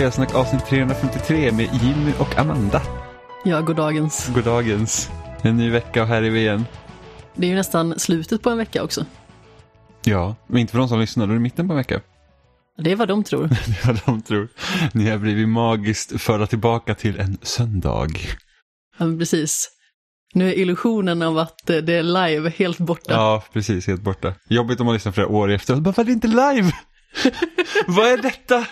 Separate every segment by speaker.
Speaker 1: Spelsnack avsnitt 353 med Jimmy och Amanda.
Speaker 2: Ja, goddagens.
Speaker 1: Goddagens. En ny vecka och här är vi igen.
Speaker 2: Det är ju nästan slutet på en vecka också.
Speaker 1: Ja, men inte för de som lyssnar, då är det mitten på en vecka.
Speaker 2: Det är vad de tror.
Speaker 1: Det är vad de tror. Ni har blivit magiskt förda tillbaka till en söndag.
Speaker 2: Ja, men precis. Nu är illusionen av att det är live helt borta.
Speaker 1: Ja, precis, helt borta. Jobbigt om man lyssnar flera år efter. Bara, Varför är det inte live? vad är detta?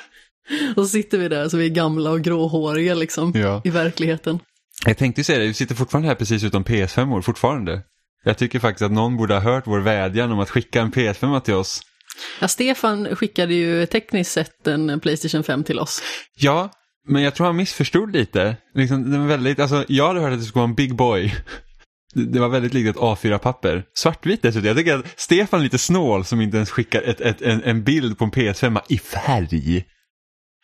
Speaker 2: Och så sitter vi där så vi är gamla och gråhåriga liksom
Speaker 1: Ja.
Speaker 2: i verkligheten.
Speaker 1: Jag tänkte säga det, vi sitter fortfarande här precis utan PS5-or, fortfarande. Jag tycker faktiskt att någon borde ha hört vår vädjan om att skicka en PS5 till oss.
Speaker 2: Ja, Stefan skickade ju tekniskt sett en Playstation 5 till oss.
Speaker 1: Ja, men jag tror han missförstod lite. Liksom, var väldigt, alltså, jag hade hört att det skulle vara en big boy. Det det var väldigt likt ett A4-papper. Svartvitt dessutom. Jag tycker att Stefan är lite snål som inte ens skickar ett, ett, en, en bild på en PS5 i färg.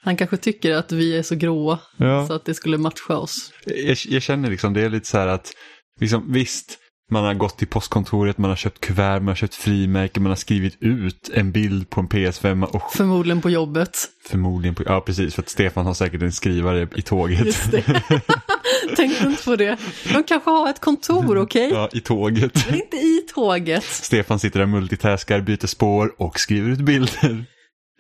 Speaker 2: Han kanske tycker att vi är så gråa
Speaker 1: Ja.
Speaker 2: så att det skulle matcha oss.
Speaker 1: Jag, jag känner liksom, det är lite så här att, liksom, visst, man har gått till postkontoret, man har köpt kuvert, man har köpt frimärken, man har skrivit ut en bild på en PS5 och
Speaker 2: Förmodligen på jobbet.
Speaker 1: förmodligen på, ja precis, för att Stefan har säkert en skrivare i tåget.
Speaker 2: Just det. Tänkte inte på det. De kanske har ett kontor, okej?
Speaker 1: Ja, i tåget.
Speaker 2: Men inte i tåget.
Speaker 1: Stefan sitter där multitaskar, byter spår och skriver ut bilder.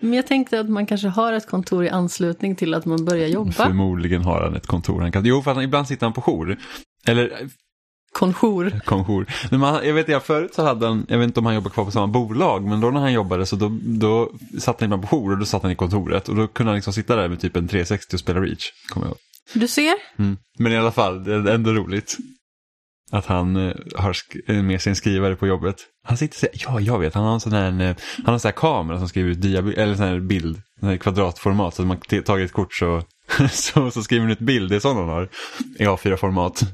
Speaker 2: Men jag tänkte att man kanske har ett kontor i anslutning till att man börjar jobba.
Speaker 1: Förmodligen har han ett kontor. Han kan, jo, för han, ibland sitter han på jour. Eller eh,
Speaker 2: Konjour.
Speaker 1: konjour. Men man, jag vet, jag förut så hade han, jag vet inte om han jobbar kvar på samma bolag, men då när han jobbade så då, då satt han ibland på jour och då satt han i kontoret. Och då kunde han liksom sitta där med typ en 360 och spela Reach. Kommer jag ihåg.
Speaker 2: Du ser,
Speaker 1: Mm. Men i alla fall, det är ändå roligt. Att han eh, har eh, med sig en skrivare på jobbet. Han sitter så ja jag vet, han har en sån här, eh, han har en sån här kamera som skriver ut diabild, eller sån här bild, sån här kvadratformat. Så att man tagit ett kort så, så, så skriver han ut bild, det är sån han har. I A4-format.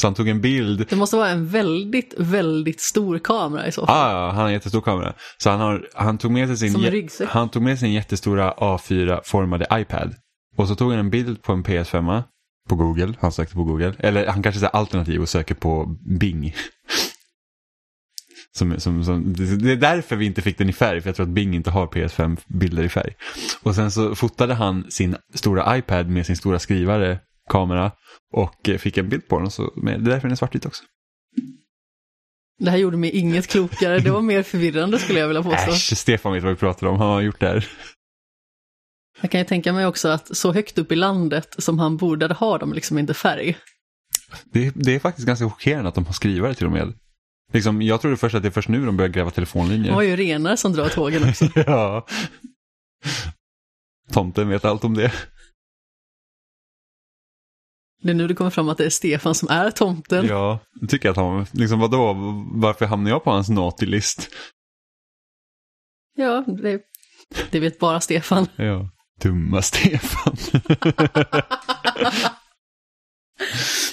Speaker 1: Så han tog en bild,
Speaker 2: det måste vara en väldigt, väldigt stor kamera i så fall.
Speaker 1: ah, ja, han har en jättestor kamera. Så han, har, han, tog med sig sin, jä- han tog med sin jättestora A4-formade iPad. Och så tog han en bild på en PS5 på Google, han sökte på Google. Eller han kanske säger alternativ och söker på Bing. Som, som, som, det är därför vi inte fick den i färg, för jag tror att Bing inte har PS5-bilder i färg. Och sen så fotade han sin stora iPad med sin stora skrivare, kamera, och fick en bild på den. Så, det är därför den är svartvit också.
Speaker 2: Det här gjorde mig inget klokare, det var mer förvirrande skulle jag vilja påstå.
Speaker 1: Äsch, Stefan vet vad vi pratar om, han har gjort det här.
Speaker 2: Jag kan ju tänka mig också att så högt upp i landet som han bor, där har de liksom inte färg.
Speaker 1: Det, det är faktiskt ganska chockerande att de har skrivare till och med. Liksom, jag trodde först att det är först nu de börjar gräva telefonlinjer.
Speaker 2: De har ju renar som drar tågen också.
Speaker 1: ja. Tomten vet allt om det.
Speaker 2: Det är nu det kommer fram att det är Stefan som är tomten.
Speaker 1: Ja, jag tycker att han, liksom vadå, varför hamnar jag på hans naughty list?
Speaker 2: Ja, det, det vet bara Stefan.
Speaker 1: Ja. Dumma Stefan.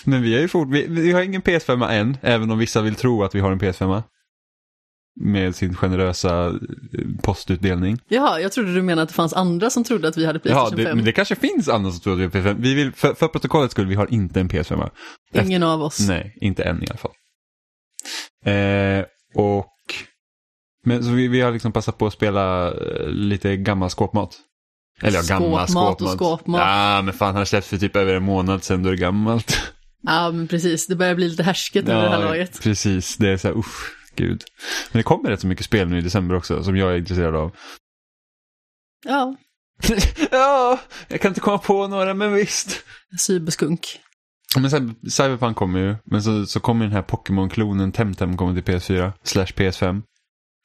Speaker 1: Men vi har ju fort, vi, vi har ingen PS5 än, även om vissa vill tro att vi har en PS5. Med sin generösa eh, postutdelning.
Speaker 2: Jaha, jag trodde du menade att det fanns andra som trodde att vi hade
Speaker 1: Ja,
Speaker 2: Playstation
Speaker 1: det,
Speaker 2: 5.
Speaker 1: men det kanske finns andra som tror att vi har PS5. Vi vill, för, för protokollets skull, vi har inte en PS5.
Speaker 2: Ingen av oss.
Speaker 1: Nej, inte än i alla fall. Eh, och... Men så vi, vi har liksom passat på att spela eh, lite gammal skåpmat. Eller ja, gammal
Speaker 2: Skåpmat
Speaker 1: skåpmat.
Speaker 2: och skåpmat.
Speaker 1: Ja, men fan, han har släppts för typ över en månad sedan, då är det gammalt.
Speaker 2: Ja, men precis. Det börjar bli lite härsket över det här laget.
Speaker 1: precis. Det är så här, usch, gud. Men det kommer rätt så mycket spel nu i december också, som jag är intresserad av.
Speaker 2: Ja,
Speaker 1: ja, jag kan inte komma på några, men visst.
Speaker 2: cyberskunk.
Speaker 1: Men sen, Cyberpunk kommer ju, men så, så kommer den här Pokémon-klonen Temtem kommer till PS4, slash PS5,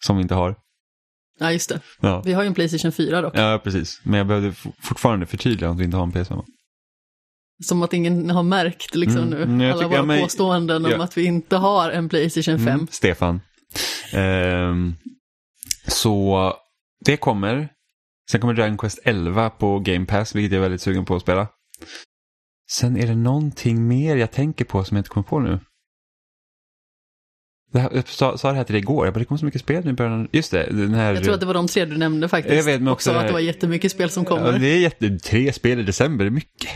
Speaker 1: som vi inte har.
Speaker 2: Ja, just det.
Speaker 1: Ja.
Speaker 2: Vi har ju en Playstation 4 dock.
Speaker 1: ja, precis. Men jag behövde fortfarande förtydliga att vi inte har en PS5.
Speaker 2: Som att ingen har märkt liksom
Speaker 1: Mm,
Speaker 2: nu.
Speaker 1: mm,
Speaker 2: Alla
Speaker 1: tycker-
Speaker 2: våra
Speaker 1: ja, men-
Speaker 2: påståenden om
Speaker 1: ja.
Speaker 2: att vi inte har en Playstation 5.
Speaker 1: Mm, Stefan. Ehm, så det kommer. Sen kommer Dragon Quest 11 på Game Pass, vilket jag är väldigt sugen på att spela. Sen är det någonting mer jag tänker på som jag inte kommer på nu. Här, jag sa, sa det här till dig igår, jag bara, det kommer så mycket spel nu i början. Just det, den här...
Speaker 2: Jag tror att det var de tre du nämnde faktiskt.
Speaker 1: Jag vet, men också
Speaker 2: också att det var jättemycket spel som kommer.
Speaker 1: Ja, det är jätte, tre spel i december, det är mycket.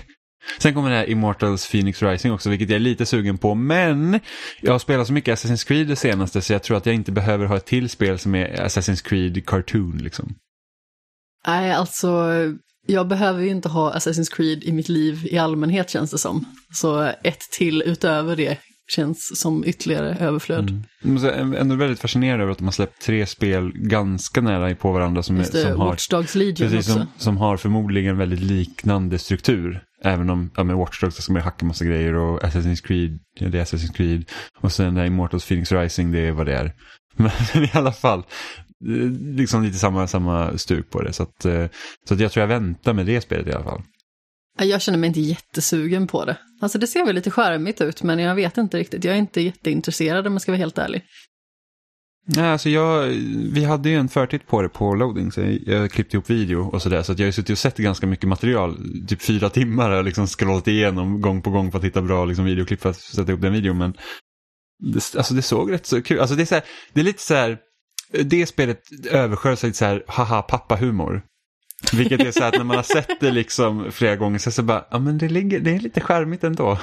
Speaker 1: Sen kommer det här Immortals Phoenix Rising också, vilket jag är lite sugen på. Men jag har spelat så mycket Assassin's Creed det senaste så jag tror att jag inte behöver ha ett till spel som är Assassin's Creed Cartoon liksom.
Speaker 2: Nej, alltså Jag behöver ju inte ha Assassin's Creed i mitt liv i allmänhet känns det som. Så ett till utöver det känns som ytterligare överflöd.
Speaker 1: Mm. Men ändå väldigt fascinerad över att de har släppt tre spel ganska nära på varandra som,
Speaker 2: Just det,
Speaker 1: som har Precis, som, som har förmodligen väldigt liknande struktur. Även om ja, med Watch Dogs ska man hacka massa grejer och Assassin's Creed, ja, det är Assassin's Creed. Och sen där Immortals Phoenix Rising, det är vad det är. Men i alla fall, eh, liksom lite samma, samma stuk på det. Så, att, eh, så att jag tror jag väntar med det spelet i alla fall.
Speaker 2: Jag känner mig inte jättesugen på det. Alltså det ser väl lite charmigt ut, men jag vet inte riktigt. Jag är inte jätteintresserad om jag ska vara helt ärlig.
Speaker 1: Nej, alltså jag, vi hade ju en förtitt på det på loading, så jag, jag klippte ihop video och sådär. Så att jag har ju suttit och sett ganska mycket material, typ fyra timmar har jag liksom scrollat igenom gång på gång för att hitta bra liksom, videoklipp för att sätta ihop den videon. Men det, alltså det såg rätt så kul, alltså det är, så här, det är lite så här, det spelet översköljs lite så här, haha pappa-humor. Vilket är så att när man har sett det liksom flera gånger så, så bara, ja men det, ligger, det är lite charmigt ändå.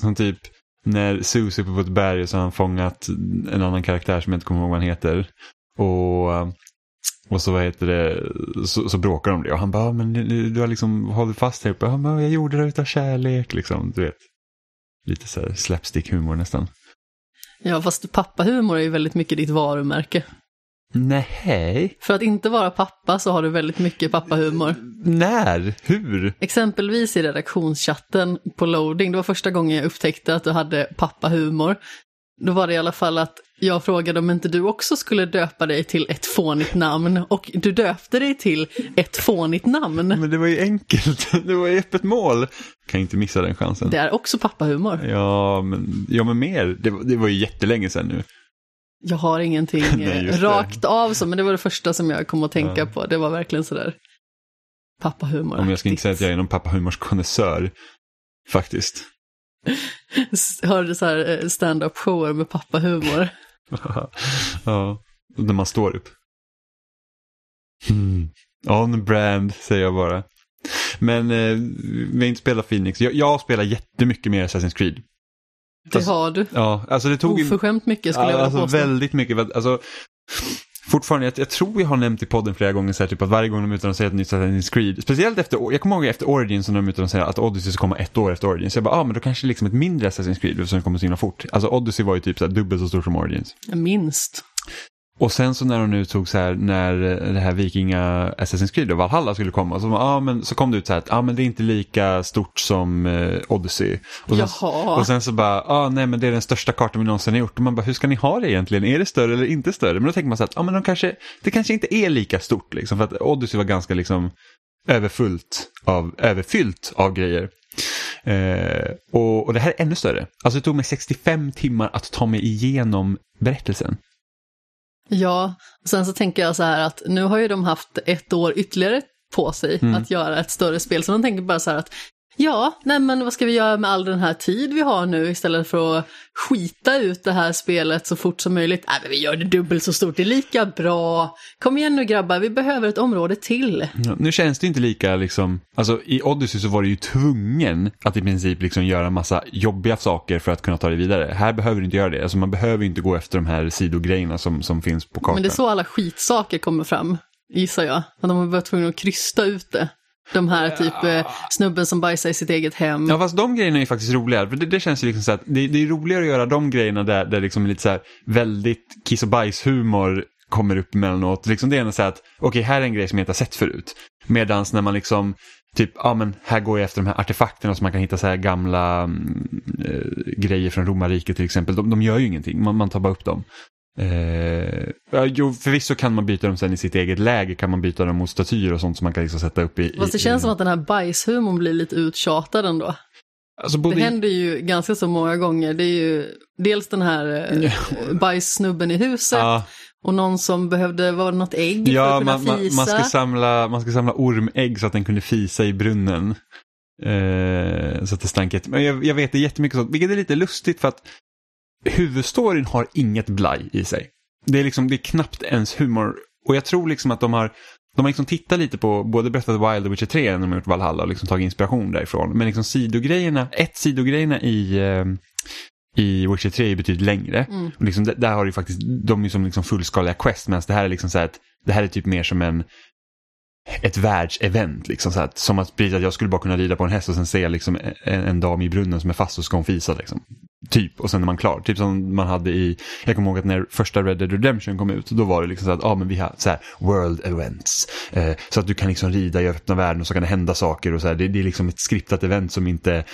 Speaker 1: Som typ när Susie uppe på ett berg så har han fångat en annan karaktär som jag inte kommer ihåg vad han heter. Och, eh, och så vad heter det, så, så bråkar de det och han bara, men du, du har liksom hållit fast här uppe. Han bara, jag gjorde det utav kärlek liksom, du vet. Lite så här slapstick-humor nästan.
Speaker 2: Ja, fast pappahumor är ju väldigt mycket ditt varumärke.
Speaker 1: Nej.
Speaker 2: För att inte vara pappa så har du väldigt mycket pappahumor.
Speaker 1: När? Hur?
Speaker 2: Exempelvis i redaktionschatten på loading, det var första gången jag upptäckte att du hade pappahumor. Då var det i alla fall att jag frågade om inte du också skulle döpa dig till ett fånigt namn och du döpte dig till ett fånigt namn.
Speaker 1: Men det var ju enkelt. Det var ju öppet mål. Kan inte missa den chansen.
Speaker 2: Det är också pappahumor.
Speaker 1: Ja, men, ja, men mer. Det, det var ju jättelänge sedan nu.
Speaker 2: Jag har ingenting
Speaker 1: Nej,
Speaker 2: eh,
Speaker 1: just det.
Speaker 2: rakt av så, men det var det första som jag kom att tänka
Speaker 1: Ja.
Speaker 2: på. Det var verkligen sådär pappahumor.
Speaker 1: Om jag ska inte säga att jag är någon pappahumors konnässör. Faktiskt.
Speaker 2: Hörde så här eh, stand-up shower med pappahumor.
Speaker 1: ja, när man står upp. Hmm. On brand, säger jag bara. Men eh, vi har inte spelat Phoenix. Jag, jag spelar jättemycket mer Assassin's Creed.
Speaker 2: Det har du.
Speaker 1: Ja, alltså det tog...
Speaker 2: Oförskämt mycket skulle jag vilja
Speaker 1: alltså
Speaker 2: påstå.
Speaker 1: väldigt mycket. Alltså, fortfarande, jag, jag tror jag har nämnt i podden flera gånger så här, typ att varje gång de utannonserar ett nytt Assassin's Creed, speciellt efter, jag kommer ihåg efter Origins som de utannonserade att Odyssey ska komma ett år efter Origins. Så jag bara, ja ah, men då kanske liksom ett mindre Assassin's Creed som kommer så himla fort. Alltså Odyssey var ju typ så här, dubbelt så stort som Origins.
Speaker 2: Minst.
Speaker 1: Och sen så när de nu tog så här, när det här vikinga Assassin's Creed och Valhalla skulle komma, så, ah, men, så kom det ut så här att ah, men det är inte lika stort som eh, Odyssey. Och sen,
Speaker 2: Jaha.
Speaker 1: och sen så bara, ah, nej men det är den största kartan vi någonsin har gjort. Och man bara, hur ska ni ha det egentligen? Är det större eller inte större? Men då tänker man så att, ah, men de kanske, det kanske inte är lika stort liksom. För att Odyssey var ganska liksom överfullt av, överfyllt av grejer. Eh, och, och det här är ännu större. Alltså det tog mig 65 timmar att ta mig igenom berättelsen.
Speaker 2: Ja, sen så tänker jag så här att nu har ju de haft ett år ytterligare på sig
Speaker 1: Mm.
Speaker 2: att göra ett större spel. Så de tänker bara så här att ja, nej men vad ska vi göra med all den här tid vi har nu istället för att skita ut det här spelet så fort som möjligt. Nej, men vi gör det dubbelt så stort, det är lika bra. Kom igen nu grabbar, vi behöver ett område till.
Speaker 1: Ja, nu känns det inte lika liksom, alltså i Odyssey så var du ju tvungen att i princip liksom göra massa jobbiga saker för att kunna ta dig vidare. Här behöver du inte göra det, alltså man behöver inte gå efter de här sidogrejerna som, som finns på kartan.
Speaker 2: Men det är så alla skitsaker kommer fram, gissar jag. Att de har varit tvungna att krysta ut det. De här typ eh, snubben som bajsar i sitt eget hem.
Speaker 1: Ja fast de grejerna är ju faktiskt roligare. För det, det känns ju liksom så att det, det är roligare att göra de grejerna där, där liksom lite så här väldigt kiss och bajshumor kommer upp emellanåt. Liksom det är ändå så här att okej här är en grej som jag inte har sett förut. Medan när man liksom typ, ja men här går jag efter de här artefakterna så man kan hitta så här gamla eh, grejer från romarriket till exempel. De, de gör ju ingenting, man, man tar bara upp dem. Eh, jo, förvisso kan man byta dem sen i sitt eget läge, kan man byta dem mot statyer och sånt som man kan liksom sätta upp i...
Speaker 2: Fast det
Speaker 1: i,
Speaker 2: känns
Speaker 1: i,
Speaker 2: som att den här bajshumorn blir lite uttjatad ändå.
Speaker 1: alltså, både,
Speaker 2: Det händer ju ganska så många gånger. Det är ju dels den här eh, bajssnubben i huset
Speaker 1: Ja.
Speaker 2: och någon som behövde, var det något ägg för
Speaker 1: Ja,
Speaker 2: att kunna
Speaker 1: man,
Speaker 2: fisa?
Speaker 1: man, ska samla, man ska samla ormägg så att den kunde fisa i brunnen. Eh, så att det stank jätte- Men jag, jag vet det är jättemycket sånt, vilket är lite lustigt för att huvudstoryn har inget blaj i sig. Det är liksom, det är knappt ens humor. Och jag tror liksom att de har, de har liksom tittat lite på både Breath of the Wild och Witcher 3 när de har gjort Valhalla och liksom tagit inspiration därifrån. Men liksom sidogrejerna, ett sidogrejerna i, eh, i Witcher 3 är betydligt längre.
Speaker 2: Mm.
Speaker 1: Och liksom, där- har du faktiskt, de är som liksom fullskaliga quest medan det här är liksom så här att det här är typ mer som en ett världsevent. Liksom, så här, som att, att jag skulle bara kunna rida på en häst och sen se liksom, en, en dam i brunnen som är fast och ska hon fisa. Liksom. Typ, och sen är man klar. Typ som man hade i, jag kommer ihåg att när första Red Dead Redemption kom ut, då var det liksom så att, ja ah, men vi har så här, world events. Eh, så att du kan liksom rida i öppna världen och så kan det hända saker och så här, det, det är liksom ett skriptat event som inte,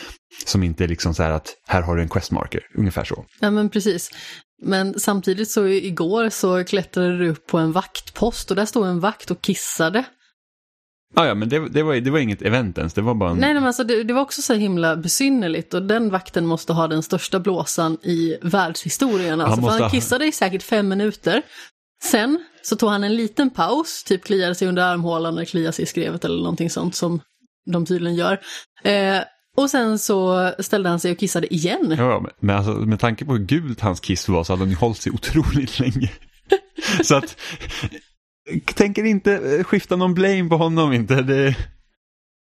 Speaker 1: som inte är liksom så här att här har du en questmarker, ungefär så.
Speaker 2: Ja men precis. Men samtidigt så igår så klättrade du upp på en vaktpost och där stod en vakt och kissade.
Speaker 1: Ah, ja, men det, det, var, det var inget event ens, det var bara en...
Speaker 2: Nej, men alltså, det, det, var också så himla besynnerligt och den vakten måste ha den största blåsan i världshistorien. Alltså, han, han ha... kissade i säkert fem minuter. Sen så tog han en liten paus, typ kliade sig under armhålan eller kliade sig i skrevet eller någonting sånt som de tydligen gör. Eh, och sen så ställde han sig och kissade igen.
Speaker 1: Ja, men alltså, med tanke på hur gult hans kiss var så hade han ju hållit sig otroligt länge. så att, tänker inte eh, skifta någon blame på honom inte. Det,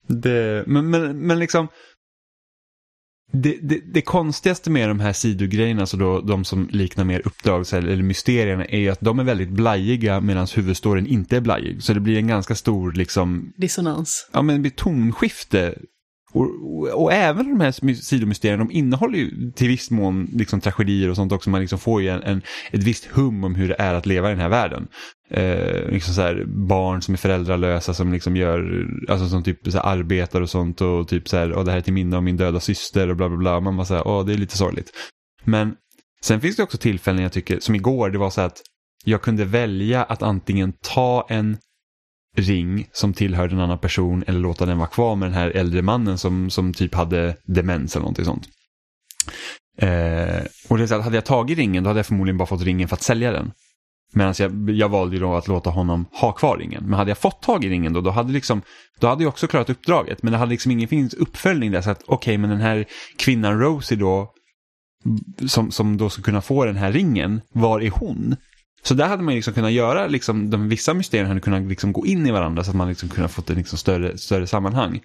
Speaker 1: det, men, men, men liksom, det, det, det, konstigaste med de här sidogrejerna, alltså då, de som liknar mer uppdrag eller mysterierna, är ju att de är väldigt blajiga medan huvudstoryn inte är blajig. Så det blir en ganska stor liksom...
Speaker 2: Dissonans.
Speaker 1: Ja, men det blir tonskifte och, och, och, även de här sidomysterierna, de innehåller ju till viss mån liksom tragedier och sånt också. Man liksom får ju en, en, ett visst hum om hur det är att leva i den här världen. Eh, liksom så här, barn som är föräldralösa som liksom gör, alltså som typ så här, arbetar och sånt och typ så här, det här är till minne av min döda syster och bla bla bla. Man bara så här, åh det är lite sorgligt. Men sen finns det också tillfällen jag tycker, som igår, det var så att jag kunde välja att antingen ta en ring som tillhörde en annan person eller låta den vara kvar med den här äldre mannen som, som typ hade demens eller någonting sånt. Eh, och det är så att hade jag tagit ringen då hade jag förmodligen bara fått ringen för att sälja den. Medan jag, jag valde ju då att låta honom ha kvar ringen. Men hade jag fått tag i ringen då, då hade, liksom, då hade jag också klarat uppdraget. Men det hade liksom ingen finns uppföljning där. Så att okej, okay, men den här kvinnan Rosie då, som, som då ska kunna få den här ringen, var är hon? Så där hade man liksom kunnat göra, liksom, de vissa mysterier hade kunnat liksom gå in i varandra så att man liksom kunnat fått ett liksom större, större sammanhang.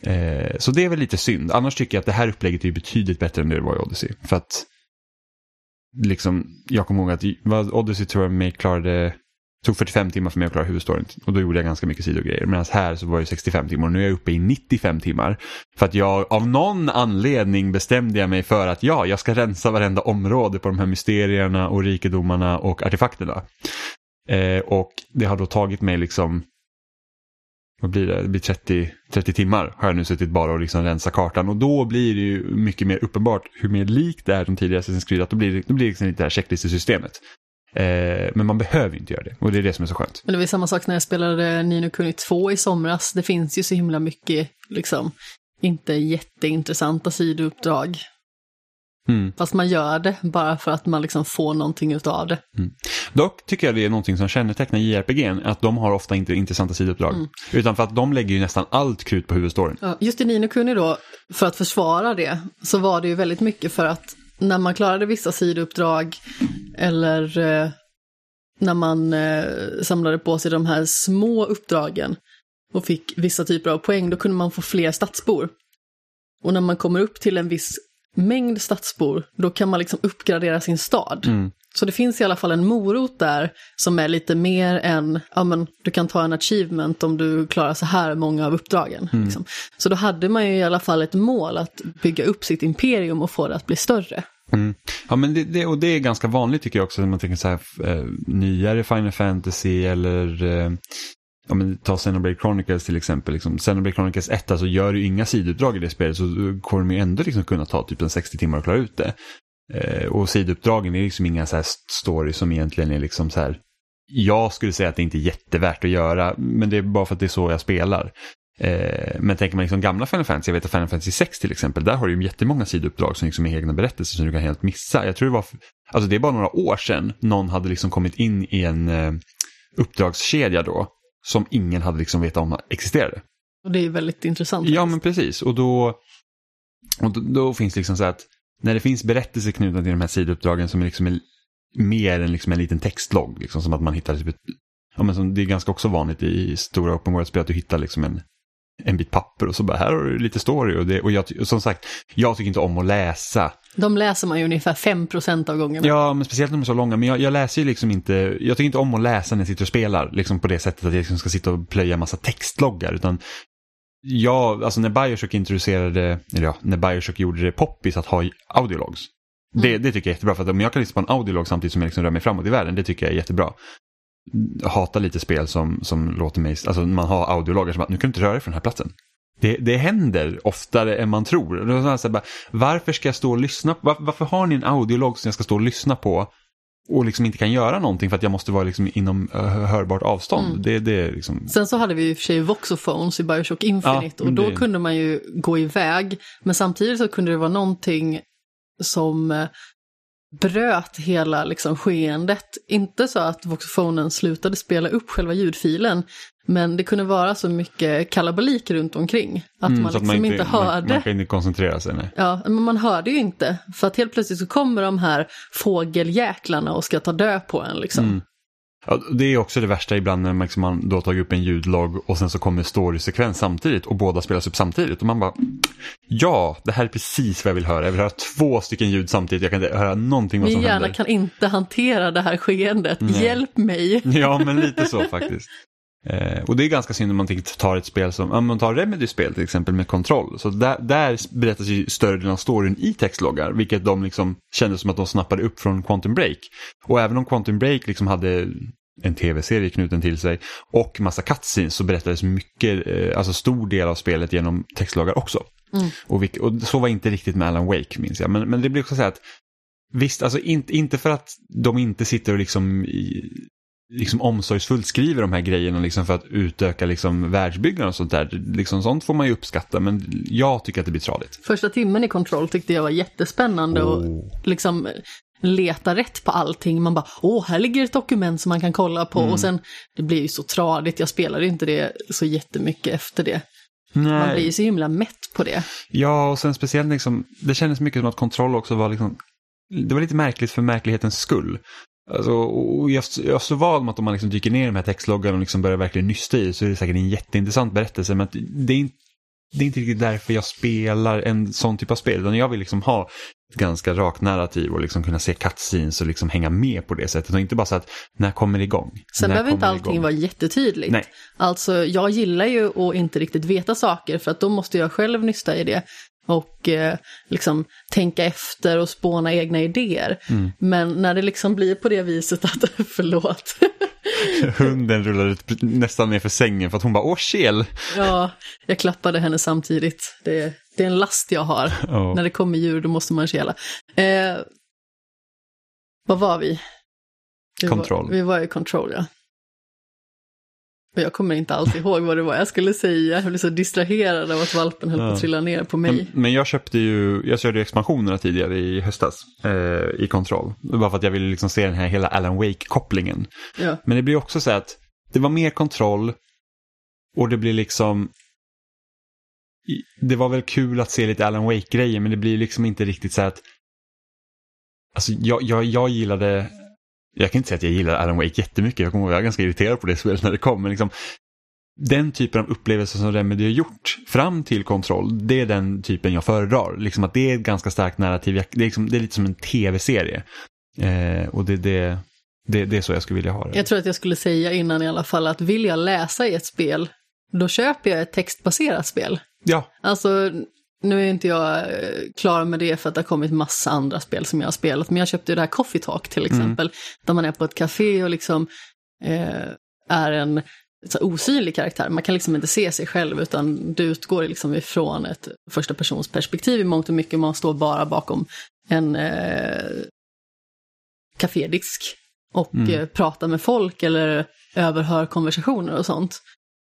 Speaker 1: Eh, så det är väl lite synd. Annars tycker jag att det här upplägget är betydligt bättre än det var i Odyssey. För att liksom, jag kommer ihåg att Odyssey tror jag mig klarade tog 45 timmar för mig att klara huvudstoryn och då gjorde jag ganska mycket sidogrejer. Medan här så var det 65 timmar och nu är jag uppe i 95 timmar. För att jag av någon anledning bestämde jag mig för att ja, jag ska rensa varenda område på de här mysterierna och rikedomarna och artefakterna. Eh, och det har då tagit mig liksom vad blir det? Det blir 30, 30 timmar har jag nu suttit bara och liksom rensa kartan och då blir det ju mycket mer uppenbart hur mer likt det är de tidigare Assassin's Creed att då blir det, då blir det liksom lite det här checklistesystemet. Eh, men man behöver inte göra det och det är det som är så skönt.
Speaker 2: Men det var samma sak när jag spelade Nino Kuni 2 i somras. Det finns ju så himla mycket, liksom, inte jätteintressanta sidouppdrag. Mm. Fast man gör det bara för att man liksom får någonting utav det.
Speaker 1: Mm. Dock tycker jag det är någonting som kännetecknar JRPG, att de har ofta inte intressanta sidouppdrag. Mm. Utan för att de lägger ju nästan allt krut på huvudstoryn.
Speaker 2: Ja, just i Nino Kuni då, för att försvara det, så var det ju väldigt mycket för att när man klarade vissa sidouppdrag eller eh, när man eh, samlade på sig de här små uppdragen och fick vissa typer av poäng, då kunde man få fler stadsbor. Och när man kommer upp till en viss mängd stadsbor, då kan man liksom uppgradera sin stad. Mm. Så det finns i alla fall en morot där som är lite mer än, ja men du kan ta en achievement om du klarar så här många av uppdragen. Mm. Liksom. Så då hade man ju i alla fall ett mål att bygga upp sitt imperium och få det att bli större.
Speaker 1: Mm. Ja, men det, det, och det är ganska vanligt tycker jag också, när man tänker så här, eh, nyare Final Fantasy eller eh, ja, men ta Xenoblade Chronicles till exempel. Liksom. Xenoblade Chronicles 1, alltså gör du inga sidouppdrag i det spelet så kommer du ändå liksom kunna ta typ en 60 timmar och klara ut det. Eh, och sidouppdragen är liksom inga så här stories som egentligen är liksom så här jag skulle säga att det inte är jättevärt att göra, men det är bara för att det är så jag spelar. Eh, men tänker man liksom gamla Final Fantasy, jag vet att Final Fantasy 6 till exempel, där har du ju jättemånga sidouppdrag som liksom är egna berättelser som du kan helt missa. Jag tror det var, alltså det är bara några år sedan någon hade liksom kommit in i en eh, uppdragskedja då, som ingen hade liksom vetat om existerade.
Speaker 2: Och det är väldigt intressant.
Speaker 1: Ja, men precis. Och då, och då, då finns det liksom så att när det finns berättelser knutna till de här sidouppdragen som är liksom är mer än liksom en liten textlogg, liksom som att man hittar typ ett, ja, men som, det är ganska också vanligt i stora open world-spel att du hittar liksom en en bit papper och så bara här har du lite story. Och, det, och jag, som sagt, jag tycker inte om att läsa
Speaker 2: De läser man ju ungefär 5% av gångerna.
Speaker 1: Ja, men speciellt när de är så långa. Men jag, jag läser ju liksom inte, jag tycker inte om att läsa när jag sitter och spelar, liksom på det sättet att jag liksom ska sitta och plöja massa textloggar, utan jag, alltså när Bioshock introducerade, eller ja, när Bioshock gjorde det poppis att ha audiologs. Det,
Speaker 2: Mm.
Speaker 1: det tycker jag är jättebra, för att om jag kan lyssna på en audiolog samtidigt som jag liksom rör mig framåt i världen, det tycker jag är jättebra. Hatar lite spel som, som låter mig, alltså man har audiologgar som att nu kan du inte röra dig från den här platsen. Det, det händer oftare än man tror. Bara, varför ska jag stå och lyssna? På, varför, varför har ni en audiolog som jag ska stå och lyssna på och liksom inte kan göra någonting för att jag måste vara liksom inom uh, hörbart avstånd?
Speaker 2: Mm.
Speaker 1: Det, det liksom...
Speaker 2: Sen så hade vi ju för sig Voxophones i Bioshock Infinite
Speaker 1: Ja,
Speaker 2: och då
Speaker 1: det-
Speaker 2: kunde man ju gå iväg. Men samtidigt så kunde det vara någonting som eh, bröt hela liksom skeendet. Inte så att Voxophonen slutade spela upp själva ljudfilen, men det kunde vara så mycket kalabalik runt omkring. Att
Speaker 1: Mm,
Speaker 2: man
Speaker 1: så att
Speaker 2: liksom inte,
Speaker 1: man,
Speaker 2: hörde.
Speaker 1: Man kan inte koncentrera sig. Nej.
Speaker 2: Ja, men man hörde ju inte. För att helt plötsligt så kommer de här fågeljäklarna och ska ta död på en liksom.
Speaker 1: Mm. Ja, det är också det värsta ibland när man, liksom, man då tagit upp en ljudlogg och sen så kommer storysekvens samtidigt och båda spelas upp samtidigt. Och man bara, ja, det här är precis vad jag vill höra. Jag vill höra två stycken ljud samtidigt. Jag kan inte höra någonting vad
Speaker 2: Min
Speaker 1: som
Speaker 2: hjärna
Speaker 1: händer.
Speaker 2: kan inte hantera det här skeendet.
Speaker 1: Nej.
Speaker 2: Hjälp mig!
Speaker 1: Ja, men lite så faktiskt. Eh, och det är ganska synd om man tar ett spel som, om man tar Remedy spel till exempel med kontroll. Så där, där berättas ju större delen av storyn i textloggar, vilket de liksom kände som att de snappade upp från Quantum Break. Och även om Quantum Break liksom hade en tv-serie knuten till sig och massa cutscenes så berättades mycket, eh, alltså stor del av spelet genom textloggar också.
Speaker 2: Mm.
Speaker 1: Och, vilk, och så var inte riktigt med Alan Wake minns jag. Men, men det blir också så att Visst, alltså inte, inte för att de inte sitter och liksom, liksom omsorgsfullt skriver de här grejerna liksom för att utöka liksom världsbyggnad och sånt där. Liksom sånt får man ju uppskatta, men jag tycker att det blir tradigt.
Speaker 2: Första timmen i kontroll tyckte jag var jättespännande och liksom leta rätt på allting. Man bara, åh, här ligger ett dokument som man kan kolla på.
Speaker 1: Mm.
Speaker 2: Och sen, det blir ju så tradigt, jag spelade inte det så jättemycket efter det. Man blir ju så himla mätt på det.
Speaker 1: Ja, och sen speciellt liksom, det kändes mycket som att kontroll också var liksom, det var lite märkligt för märklighetens skull. Alltså, och jag, jag slår vad om att om man liksom dyker ner i de här textloggarna och liksom börjar verkligen nysta i så är det säkert en jätteintressant berättelse. Men det, är inte, det är inte riktigt därför jag spelar en sån typ av spel. Utan jag vill liksom ha ett ganska rakt narrativ och liksom kunna se cutscenes och liksom hänga med på det sättet. Och inte bara så att, när kommer det igång?
Speaker 2: Sen
Speaker 1: När
Speaker 2: behöver inte allting
Speaker 1: igång?
Speaker 2: vara jättetydligt.
Speaker 1: Nej.
Speaker 2: Alltså, jag gillar ju att inte riktigt veta saker, för att då måste jag själv nysta i det. Och eh, liksom tänka efter och spåna egna idéer.
Speaker 1: Mm.
Speaker 2: Men när det liksom blir på det viset att, förlåt,
Speaker 1: Hunden rullar ut nästan ner för sängen för att hon bara, åh kel!
Speaker 2: ja, jag klappade henne samtidigt. Det, det är en last jag har.
Speaker 1: Ja.
Speaker 2: När det kommer djur då måste man kela. Eh, vad var vi? vi
Speaker 1: Control.
Speaker 2: Var, vi var i control, ja. Jag kommer inte alltid ihåg vad det var jag skulle säga. Jag blev så distraherad av att valpen höll på
Speaker 1: Ja.
Speaker 2: att trilla ner på mig.
Speaker 1: Men, men jag köpte ju, jag körde ju expansionerna tidigare i höstas eh, i kontroll. Bara för att jag ville liksom se den här hela Alan Wake-kopplingen.
Speaker 2: Ja.
Speaker 1: Men det blir också så att det var mer kontroll och det blir liksom det var väl kul att se lite Alan Wake-grejer men det blir liksom inte riktigt så att Alltså jag, jag, jag gillade Jag kan inte säga att jag gillar Alan Wake jättemycket. Jag kommer ihåg att jag var ganska irriterad på det spelet när det kom. Men liksom, den typen av upplevelser som Remedy har gjort fram till kontroll, det är den typen jag föredrar. Liksom att det är ett ganska starkt narrativ. Det är, liksom, det är lite som en tv-serie. Eh, och det, det, det, det är så jag skulle vilja ha det.
Speaker 2: Jag tror att jag skulle säga innan i alla fall att vill jag läsa i ett spel, då köper jag ett textbaserat spel.
Speaker 1: Ja,
Speaker 2: Alltså, nu är inte jag eh, klar med det för att det har kommit massa andra spel som jag har spelat, men jag köpte ju det här Coffee Talk till exempel, där man är på ett café och liksom eh, är en så osynlig karaktär. Man kan liksom inte se sig själv, utan du utgår liksom ifrån ett första persons perspektiv i mångt och mycket. Man står bara bakom en eh, kafédisk och
Speaker 1: Mm.
Speaker 2: eh, pratar med folk eller överhör konversationer och sånt.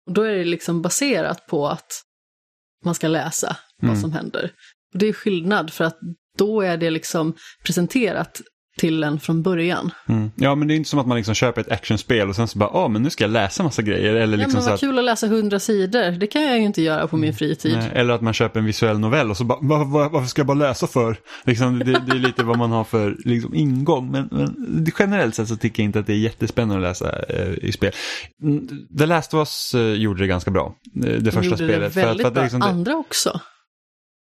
Speaker 2: Och då är det liksom baserat på att man ska läsa vad
Speaker 1: Mm.
Speaker 2: som händer. Och det är skillnad för att då är det liksom presenterat till en från början.
Speaker 1: mm. ja, men det är inte som att man liksom köper ett actionspel och sen så bara, ja men nu ska jag läsa massa grejer. Eller,
Speaker 2: Ja,
Speaker 1: liksom
Speaker 2: men
Speaker 1: så
Speaker 2: vad
Speaker 1: att,
Speaker 2: kul att läsa hundra sidor, det kan jag ju inte göra på min fritid.
Speaker 1: nej, eller att man köper en visuell novell och så bara, "Va- va- varför ska jag bara läsa för? Liksom, det, det är lite vad man har för liksom, ingång. Men, men generellt sett så tycker jag inte att det är jättespännande att läsa eh, i spel. Mm, The Last of Us eh, gjorde det ganska bra. eh, Det
Speaker 2: De
Speaker 1: första
Speaker 2: gjorde
Speaker 1: spelet.
Speaker 2: det väldigt
Speaker 1: för att, för att
Speaker 2: bra.
Speaker 1: liksom, det,
Speaker 2: Andra också.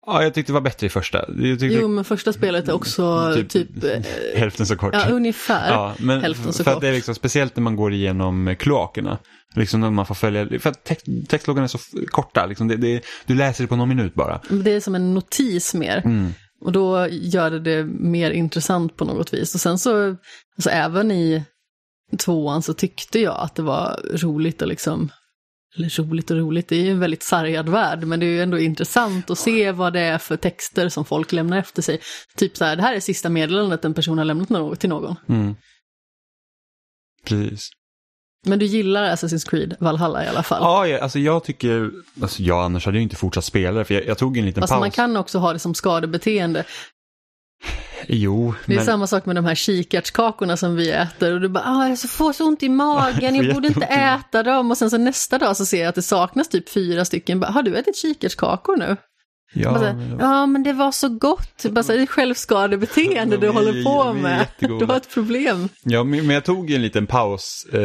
Speaker 1: Ja, jag tyckte det var bättre i första. Tyckte
Speaker 2: Jo, men första spelet är också
Speaker 1: Typ-
Speaker 2: typ, eh,
Speaker 1: hälften så kort.
Speaker 2: ja, ungefär
Speaker 1: Ja, men
Speaker 2: hälften så
Speaker 1: för
Speaker 2: kort.
Speaker 1: det är liksom, speciellt när man går igenom kloakerna. Liksom när man får följa, för att text, textloggarna är så korta, liksom det, det, du läser det på någon minut bara.
Speaker 2: Det är som en notis mer.
Speaker 1: Mm.
Speaker 2: Och då gör det det mer intressant på något vis. Och sen så, alltså även i tvåan så tyckte jag att det var roligt att liksom, eller roligt och roligt, det är ju en väldigt sargad värld, men det är ju ändå intressant att se vad det är för texter som folk lämnar efter sig. Typ så här, det här är sista meddelandet en person har lämnat till någon.
Speaker 1: Mm. Precis.
Speaker 2: Men du gillar Assassin's Creed Valhalla i alla fall.
Speaker 1: Ja, jag, alltså jag tycker, alltså jag annars hade jag inte fortsatt spela det, för jag, jag tog en liten
Speaker 2: Fast
Speaker 1: paus.
Speaker 2: man kan också ha det som skadebeteende.
Speaker 1: Jo,
Speaker 2: Det är
Speaker 1: men...
Speaker 2: samma sak med de här kikärtskakorna som vi äter och du bara, ah, jag får så ont i magen,
Speaker 1: Jag
Speaker 2: borde inte
Speaker 1: jätteont i magen."
Speaker 2: äta dem. Och sen så nästa dag så ser jag att det saknas typ fyra stycken. Bara, har du ätit kikärtskakor nu?
Speaker 1: Ja,
Speaker 2: Bara
Speaker 1: men-
Speaker 2: ja, men det var så gott. Bara så det är självskadebeteende
Speaker 1: De
Speaker 2: du håller på med. Du har ett problem.
Speaker 1: Ja, men jag tog en liten paus eh,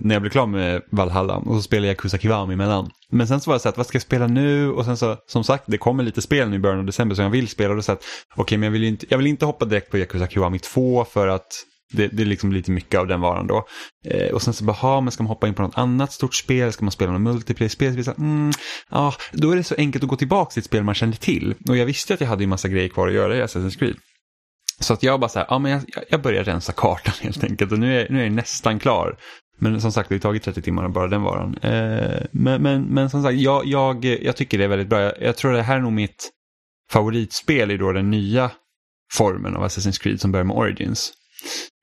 Speaker 1: när jag blev klar med Valhalla och så spelade jag Yakuza Kiwami emellan. Men sen så var det så att vad ska jag spela nu? Och sen så, som sagt, det kommer lite spel nu i början av december som jag vill spela. Och då så att, okej, men jag vill, inte, jag vill inte hoppa direkt på Yakuza Kiwami 2 för att det, det är liksom lite mycket av den varan då. Eh, och sen så bara, ha, men ska man hoppa in på något annat stort spel? Ska man spela något multiplayer-spel? Mm, ah, då är det så enkelt att gå tillbaka till ett spel man kände till. Och jag visste att jag hade en massa grejer kvar att göra i Assassin's Creed. Så att jag bara så här, ja men jag, jag börjar rensa kartan helt enkelt och nu är, nu är jag nästan klar. Men som sagt, det har tagit 30 timmar bara den varan. Eh, men, men, men som sagt, jag, jag, jag tycker det är väldigt bra. Jag, jag tror det här är nog mitt favoritspel i då den nya formen av Assassin's Creed som börjar med Origins.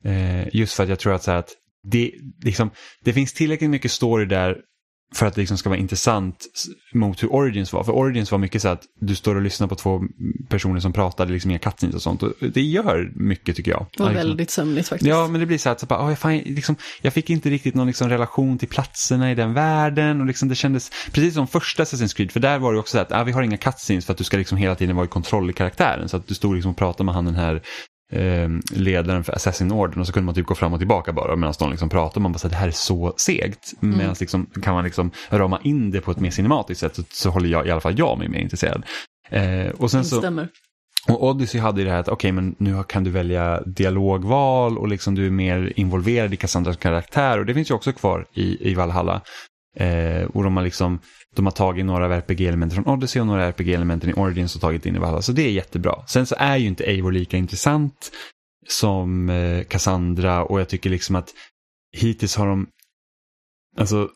Speaker 1: Eh, just för att jag tror att, så att det, liksom, det finns tillräckligt mycket story där för att det liksom ska vara intressant mot hur Origins var. För Origins var mycket så att du står och lyssnar på två personer som pratar, det är liksom inga cutscenes och sånt. Och det gör mycket tycker jag.
Speaker 2: Det var
Speaker 1: liksom.
Speaker 2: väldigt sömnigt faktiskt.
Speaker 1: Ja, men det blir så att så bara, oh, jag, fan, liksom, jag fick inte riktigt någon liksom, relation till platserna i den världen. Och liksom, det kändes precis som första Assassin's Creed, för där var det också så att ah, vi har inga cutscenes för att du ska liksom hela tiden vara i kontroll i karaktären. Så att du stod liksom och pratade med han den här eh, ledaren för Assassin Orden och så kunde man typ gå fram och tillbaka bara medan de liksom pratade. Man bara så här, det här är så segt. Medan liksom, kan man liksom rama in det på ett mer cinematiskt sätt så, så håller jag, i alla fall jag mig mer intresserad. Eh, och sen så,
Speaker 2: Instämmer.
Speaker 1: och Odyssey hade ju det här att okej, men nu kan du välja dialogval och liksom du är mer involverad i Cassandras karaktär och det finns ju också kvar i, i Valhalla. Eh, och de har liksom, de har tagit några av RPG-elementen från Odyssey och några RPG-elementen i Origins och tagit in i Valhalla, så det är jättebra. Sen så är ju inte Eivor lika intressant som eh, Cassandra och jag tycker liksom att hittills har de, alltså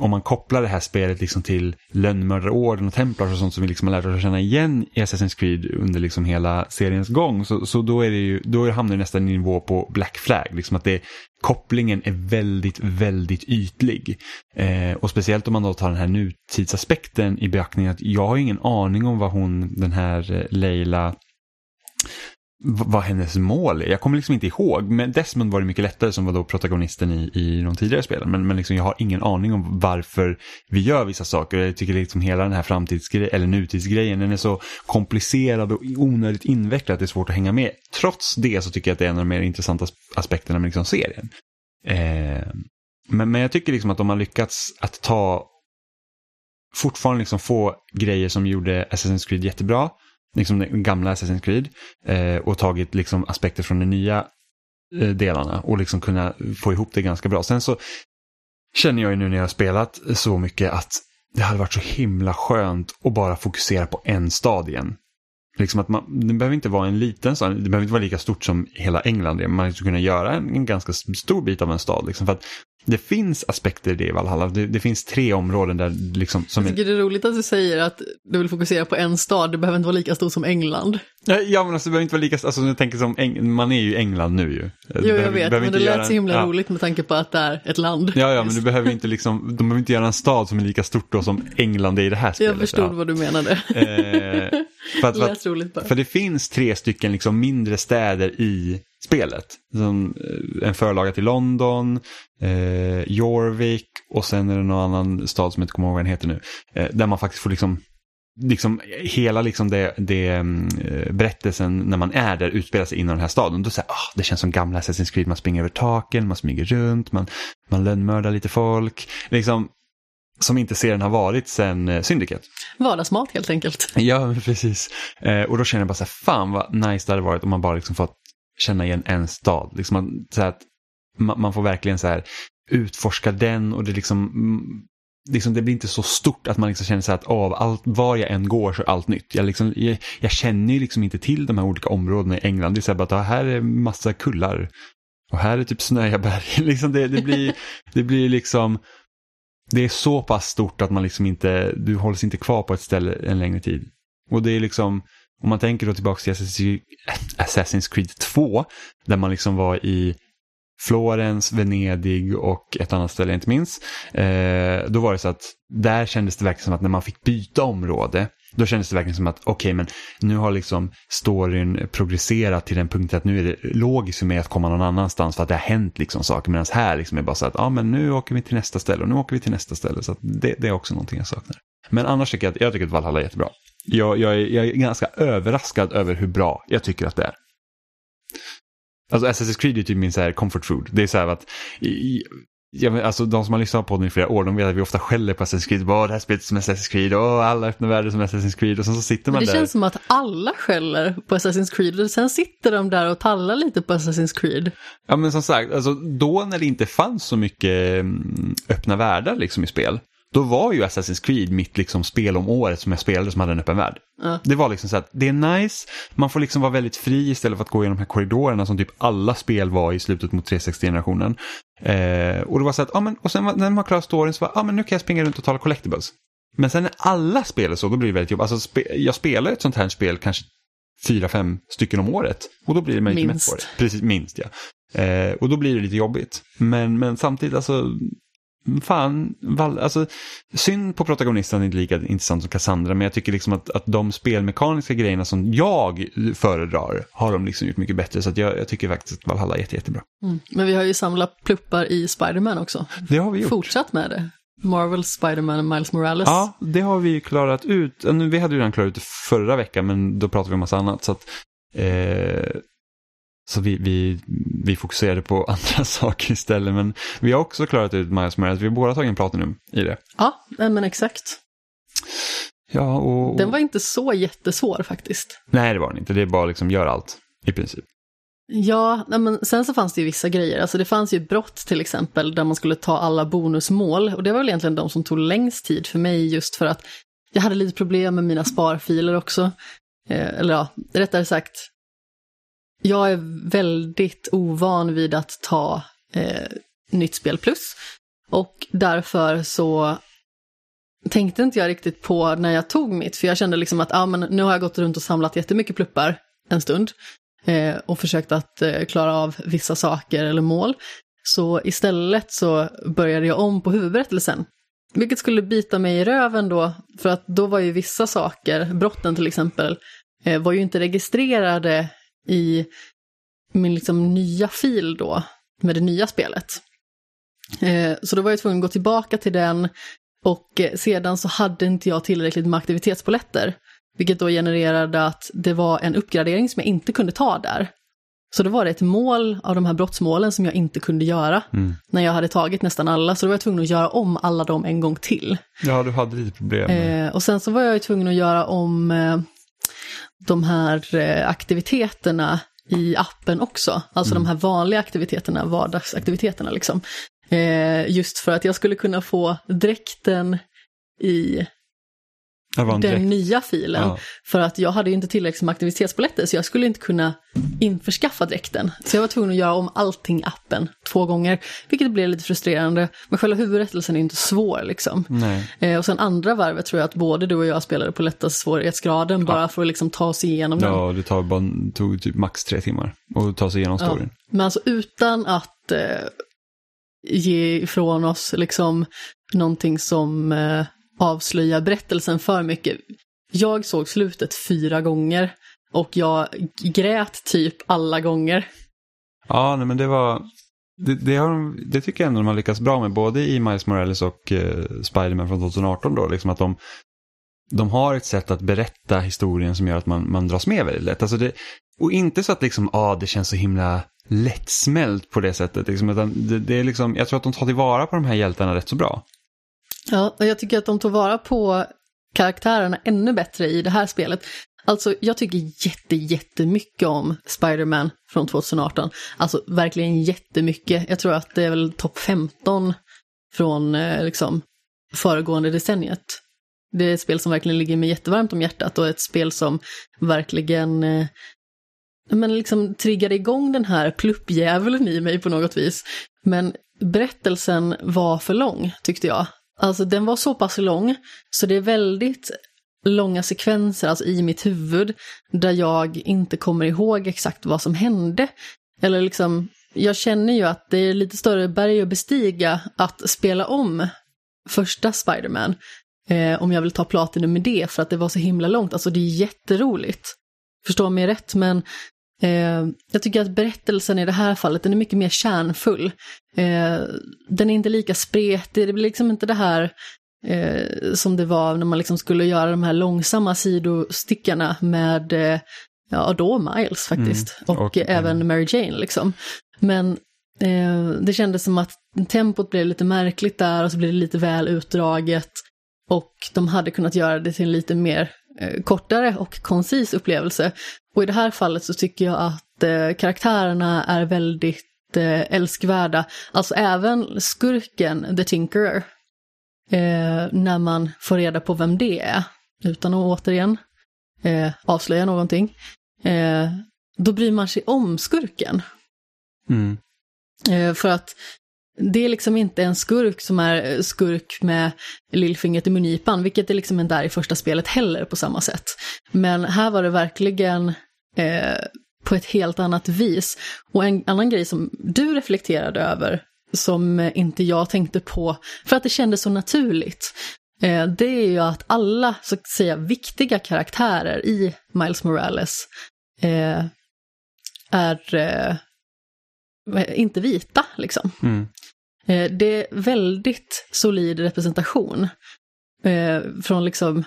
Speaker 1: om man kopplar det här spelet liksom till lönnmördarorden och templar och sånt som vi liksom har lärt oss att känna igen i Assassin's Creed under liksom hela seriens gång. Så, så då, är det ju, då hamnar det nästan i nivå på Black Flag. Liksom att det, kopplingen är väldigt, väldigt ytlig. Eh, och speciellt om man då tar den här nutidsaspekten i beaktning att jag har ingen aning om vad hon, den här eh, Leila, vad hennes mål är. Jag kommer liksom inte ihåg, men Desmond var det mycket lättare som var då protagonisten i, i de tidigare spelen. Men, men liksom jag har ingen aning om varför vi gör vissa saker. Jag tycker liksom hela den här framtidsgrejen, eller nutidsgrejen, den är så komplicerad och onödigt invecklad att det är svårt att hänga med. Trots det så tycker jag att det är en av de mer intressanta aspekterna med liksom serien. Eh, men, men jag tycker liksom att de har lyckats att ta fortfarande liksom få grejer som gjorde Assassin's Creed jättebra, liksom den gamla Assassin's Creed, eh, och tagit liksom aspekter från de nya eh, delarna och liksom kunna få ihop det ganska bra. Sen så känner jag ju nu när jag har spelat så mycket att det hade varit så himla skönt att bara fokusera på en stad igen. Liksom att man, det behöver inte vara en liten stad, det behöver inte vara lika stort som hela England är. Man skulle kunna göra en, en ganska stor bit av en stad. Liksom, för att det finns aspekter i det i Valhalla. Det, det finns tre områden där liksom... Som
Speaker 2: Jag
Speaker 1: är,
Speaker 2: tycker det är roligt att du säger att du vill fokusera på en stad, det behöver inte vara lika stort som England.
Speaker 1: Ja, men alltså, det behöver inte vara lika... Alltså, jag tänker som, Eng- man är ju i England nu ju.
Speaker 2: Jo, jag vet, men det lät så himla
Speaker 1: ja.
Speaker 2: roligt med tanke på att det är ett land.
Speaker 1: Ja, ja, men du behöver inte liksom, de behöver inte göra en stad som är lika stort då som England är i det här spelet.
Speaker 2: Jag förstod
Speaker 1: ja.
Speaker 2: vad du menade.
Speaker 1: Eh, för, att, för, att, för det finns tre stycken liksom mindre städer i spelet. Som eh, en förlaga till London, eh, Jorvik och sen är det någon annan stad som jag inte kommer ihåg vad den heter nu. Eh, där man faktiskt får liksom Liksom, hela liksom det, det mm, eh, berättelsen när man är där utspelar sig inom den här staden. Då säger ah, det känns som gamla Assassin's Creed, man springer över taken, man smyger runt, man, man lönnmördar lite folk. Liksom, som inte serien har varit sedan eh, Syndicate.
Speaker 2: Vardagsmat helt enkelt.
Speaker 1: Ja, precis. Och då känner jag bara så här, fan vad nice det hade varit om man bara liksom fått känna igen en stad. Liksom man, så att man, man får verkligen så här utforska den och det liksom, mm, liksom det blir inte så stort att man liksom känner så att av allt, var jag än går så är allt nytt. Jag, liksom, jag, jag känner ju liksom inte till de här olika områdena i England. Det är så här bara att här är massa kullar och här är typ snöiga berg. liksom det, det, blir, det blir liksom, det är så pass stort att man liksom inte, du hålls inte kvar på ett ställe en längre tid. Och det är liksom, om man tänker då tillbaka till Assassin's Creed 2, där man liksom var i Florens, Venedig och ett annat ställe jag inte minns. Eh, då var det så att där kändes det verkligen som att när man fick byta område, då kändes det verkligen som att okej, okay, men nu har liksom storyn progresserat till den punkten att nu är det logiskt för mig att komma någon annanstans för att det har hänt liksom saker. Medan här liksom är det bara så att ja, men nu åker vi till nästa ställe och nu åker vi till nästa ställe. Så det, det, är också någonting jag saknar. Men annars tycker jag att, jag tycker att Valhalla är jättebra. Jag, jag, är, jag är ganska överraskad över hur bra jag tycker att det är. Alltså Assassin's Creed är typ min så här comfort food. Det är så här att i, Ja, alltså, de som har lyssnat på den i flera år, de vet att vi ofta skäller på Assassin's Creed. Bara, det här spelet som Assassin's Creed, och alla öppna världar som Assassin's Creed. Och sen så sitter man
Speaker 2: det
Speaker 1: där.
Speaker 2: Det känns som att alla skäller på Assassin's Creed och sen sitter de där och tallar lite på Assassin's Creed.
Speaker 1: Ja men som sagt, alltså, då när det inte fanns så mycket mm, öppna världar liksom i spel, då var ju Assassin's Creed mitt liksom spel om året som jag spelade som hade en öppen värld.
Speaker 2: Ja.
Speaker 1: Det var liksom så att det är nice, man får liksom vara väldigt fri istället för att gå igenom de här korridorerna som typ alla spel var i slutet mot 360-generationen. Eh, och det var så att, ja men, och sen när man klarar storyn så var ja men nu kan jag springa runt och tala collectibles. Men sen när alla spelar så, då blir det väldigt jobbigt. Alltså, spe, jag spelar ett sånt här spel kanske fyra, fem stycken om året. Och då blir det man inte mätt på det. Precis, minst ja. Eh, och då blir det lite jobbigt. Men, men samtidigt, alltså, fan, alltså, synd på protagonisten är inte lika intressant som Cassandra, men jag tycker liksom att, att de spelmekaniska grejerna som jag föredrar har de liksom gjort mycket bättre, så jag, jag tycker faktiskt att Valhalla är jätte, jättebra.
Speaker 2: Mm. Men vi har ju samlat pluppar i Spiderman också.
Speaker 1: Det har vi gjort.
Speaker 2: Fortsatt med det. Marvel, Spiderman och Miles Morales.
Speaker 1: Ja, det har vi klarat ut. Vi hade ju redan klarat ut det förra veckan, men då pratade vi om massa annat. Så att, eh, så vi, vi, vi fokuserade på andra saker istället. Men vi har också klarat ut Miles Morales. Vi har båda tagit en Platinum i det.
Speaker 2: Ja, men exakt.
Speaker 1: Ja, och...
Speaker 2: Den var inte så jättesvår faktiskt.
Speaker 1: Nej, det var den inte. Det är bara liksom gör allt i princip.
Speaker 2: Ja, men sen så fanns det ju vissa grejer. Alltså det fanns ju brott till exempel där man skulle ta alla bonusmål. Och det var väl egentligen de som tog längst tid för mig just för att jag hade lite problem med mina sparfiler också. Eh, eller ja, rättare sagt, jag är väldigt ovan vid att ta eh, nytt spel plus. Och därför så tänkte inte jag riktigt på när jag tog mitt, för jag kände liksom att ah, men nu har jag gått runt och samlat jättemycket pluppar en stund eh, och försökt att eh, klara av vissa saker eller mål. Så istället så började jag om på huvudberättelsen. Vilket skulle bita mig i röven då, för att då var ju vissa saker, brotten till exempel, eh, var ju inte registrerade i min liksom nya fil då, med det nya spelet. Eh, så då var jag tvungen att gå tillbaka till den och eh, sedan så hade inte jag tillräckligt med aktivitetspoletter. Vilket då genererade att det var en uppgradering som jag inte kunde ta där. Så då var det ett mål av de här brottsmålen som jag inte kunde göra mm. när jag hade tagit nästan alla. Så då var jag tvungen att göra om alla dem en gång till.
Speaker 1: Ja, du hade lite problem.
Speaker 2: Eh, och sen så var jag tvungen att göra om eh, de här eh, aktiviteterna i appen också. Alltså mm. de här vanliga aktiviteterna, vardagsaktiviteterna liksom. Eh, just för att jag skulle kunna få dräkten i den direkt. nya filen. Ja. För att jag hade inte tillräckligt med aktivitetspoletter så jag skulle inte kunna införskaffa dräkten. Så jag var tvungen att göra om allting i appen två gånger. Vilket blev lite frustrerande. Men själva huvudrättelsen är inte svår liksom. Eh, och sen andra varvet tror jag att både du och jag spelade på lättaste svårighetsgraden ja. bara för att liksom ta sig igenom
Speaker 1: den. Ja, det tar bara, tog typ max tre timmar att ta sig igenom storyn. Ja.
Speaker 2: Men alltså utan att eh, ge ifrån oss liksom någonting som eh, avslöja berättelsen för mycket. Jag såg slutet fyra gånger och jag grät typ alla gånger.
Speaker 1: Ja, nej, men det var... Det, det, har, det tycker jag ändå de har lyckats bra med, både i Miles Morales och eh, Spiderman från 2018 då, liksom att de, de har ett sätt att berätta historien som gör att man, man dras med väldigt lätt. Alltså det, och inte så att liksom, ah, det känns så himla lättsmält på det sättet, liksom, utan det, det, är liksom, jag tror att de tar tillvara på de här hjältarna rätt så bra.
Speaker 2: Ja, och jag tycker att de tog vara på karaktärerna ännu bättre i det här spelet. Alltså, jag tycker jätte, jättemycket om Spider-Man från 2018. Alltså, verkligen jättemycket. Jag tror att det är väl topp 15 från eh, liksom föregående decenniet. Det är ett spel som verkligen ligger mig jättevarmt om hjärtat och ett spel som verkligen eh, men liksom triggade igång den här pluppdjävulen i mig på något vis. Men berättelsen var för lång, tyckte jag. Alltså den var så pass lång, så det är väldigt långa sekvenser alltså i mitt huvud där jag inte kommer ihåg exakt vad som hände. Eller liksom, jag känner ju att det är lite större berg att bestiga att spela om första Spiderman. Eh, om jag vill ta platinum med det för att det var så himla långt. Alltså det är jätteroligt. Förstå mig rätt, men eh, jag tycker att berättelsen i det här fallet den är mycket mer kärnfull. Eh, den är inte lika spretig, det blir liksom inte det här eh, som det var när man liksom skulle göra de här långsamma sidostickarna med, ja då Miles faktiskt,
Speaker 1: Mm,
Speaker 2: och,
Speaker 1: och,
Speaker 2: även Mary Jane liksom. Men det kändes som att tempot blev lite märkligt där och så blev det lite väl utdraget. Och de hade kunnat göra det till en lite mer kortare och koncis upplevelse. Och i det här fallet så tycker jag att eh, karaktärerna är väldigt eh, älskvärda. Alltså även skurken, The Tinkerer, eh, när man får reda på vem det är, utan att återigen eh, avslöja någonting, eh, då bryr man sig om skurken.
Speaker 1: Mm.
Speaker 2: Eh, för att det är liksom inte en skurk som är eh, skurk med lillfingret i mungipan, vilket det liksom inte är i första spelet heller på samma sätt. Men här var det verkligen eh, på ett helt annat vis. Och en annan grej som du reflekterade över, som eh, inte jag tänkte på, för att det kändes så naturligt, eh, det är ju att alla, så att säga, viktiga karaktärer i Miles Morales eh, är eh, inte vita, liksom.
Speaker 1: Mm.
Speaker 2: Eh, det är väldigt solid representation eh, från liksom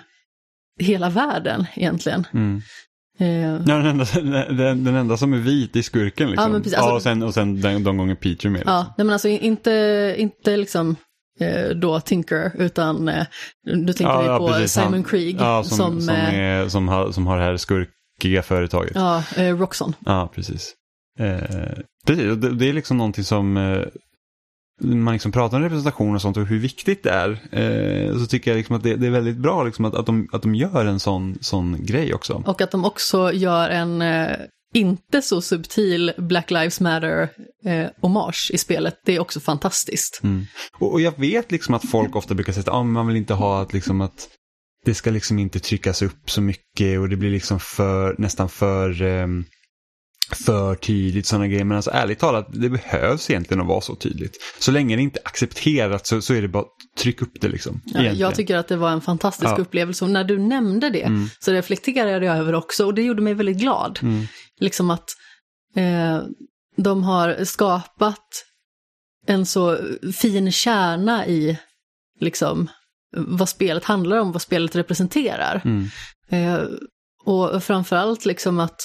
Speaker 2: hela världen egentligen.
Speaker 1: Mm.
Speaker 2: Eh,
Speaker 1: Ja, den, enda, den, den enda som är vit i skurken liksom.
Speaker 2: Ja, precis, alltså-
Speaker 1: och sen, och sen den, de gånger Peter är med. Liksom.
Speaker 2: ja, nej men alltså inte, inte liksom eh, då Tinker, utan eh, du tänker ju på
Speaker 1: precis,
Speaker 2: Simon
Speaker 1: han-
Speaker 2: Krieg
Speaker 1: Ja, som,
Speaker 2: som,
Speaker 1: som, är, som, har, som har det här skurkiga företaget. Ja,
Speaker 2: ja, Roxon.
Speaker 1: Eh, precis. Och Det, det är liksom någonting som eh, man liksom pratar om representation och sånt och hur viktigt det är. Eh, så tycker jag liksom att det, det är väldigt bra liksom att, att, de, att de gör en sån, sån grej också.
Speaker 2: Och att de också gör en eh, inte så subtil Black Lives Matter eh, i spelet, det är också fantastiskt.
Speaker 1: Mm. Och, och jag vet liksom att folk ofta brukar säga att ah, man vill inte ha att, liksom att det ska liksom inte tryckas upp så mycket och det blir liksom för, nästan för, ehm, för tydligt sådana grejer. Men alltså ärligt talat, det behövs egentligen att vara så tydligt. Så länge det inte är accepterat så, så är det bara att trycka upp det liksom.
Speaker 2: Ja, jag tycker att det var en fantastisk
Speaker 1: Ja.
Speaker 2: upplevelse och när du nämnde det
Speaker 1: Mm.
Speaker 2: så reflekterade jag över också och det gjorde mig väldigt glad.
Speaker 1: Mm.
Speaker 2: Liksom att eh, de har skapat en så fin kärna i liksom vad spelet handlar om, vad spelet representerar.
Speaker 1: Mm.
Speaker 2: Eh, och framförallt liksom att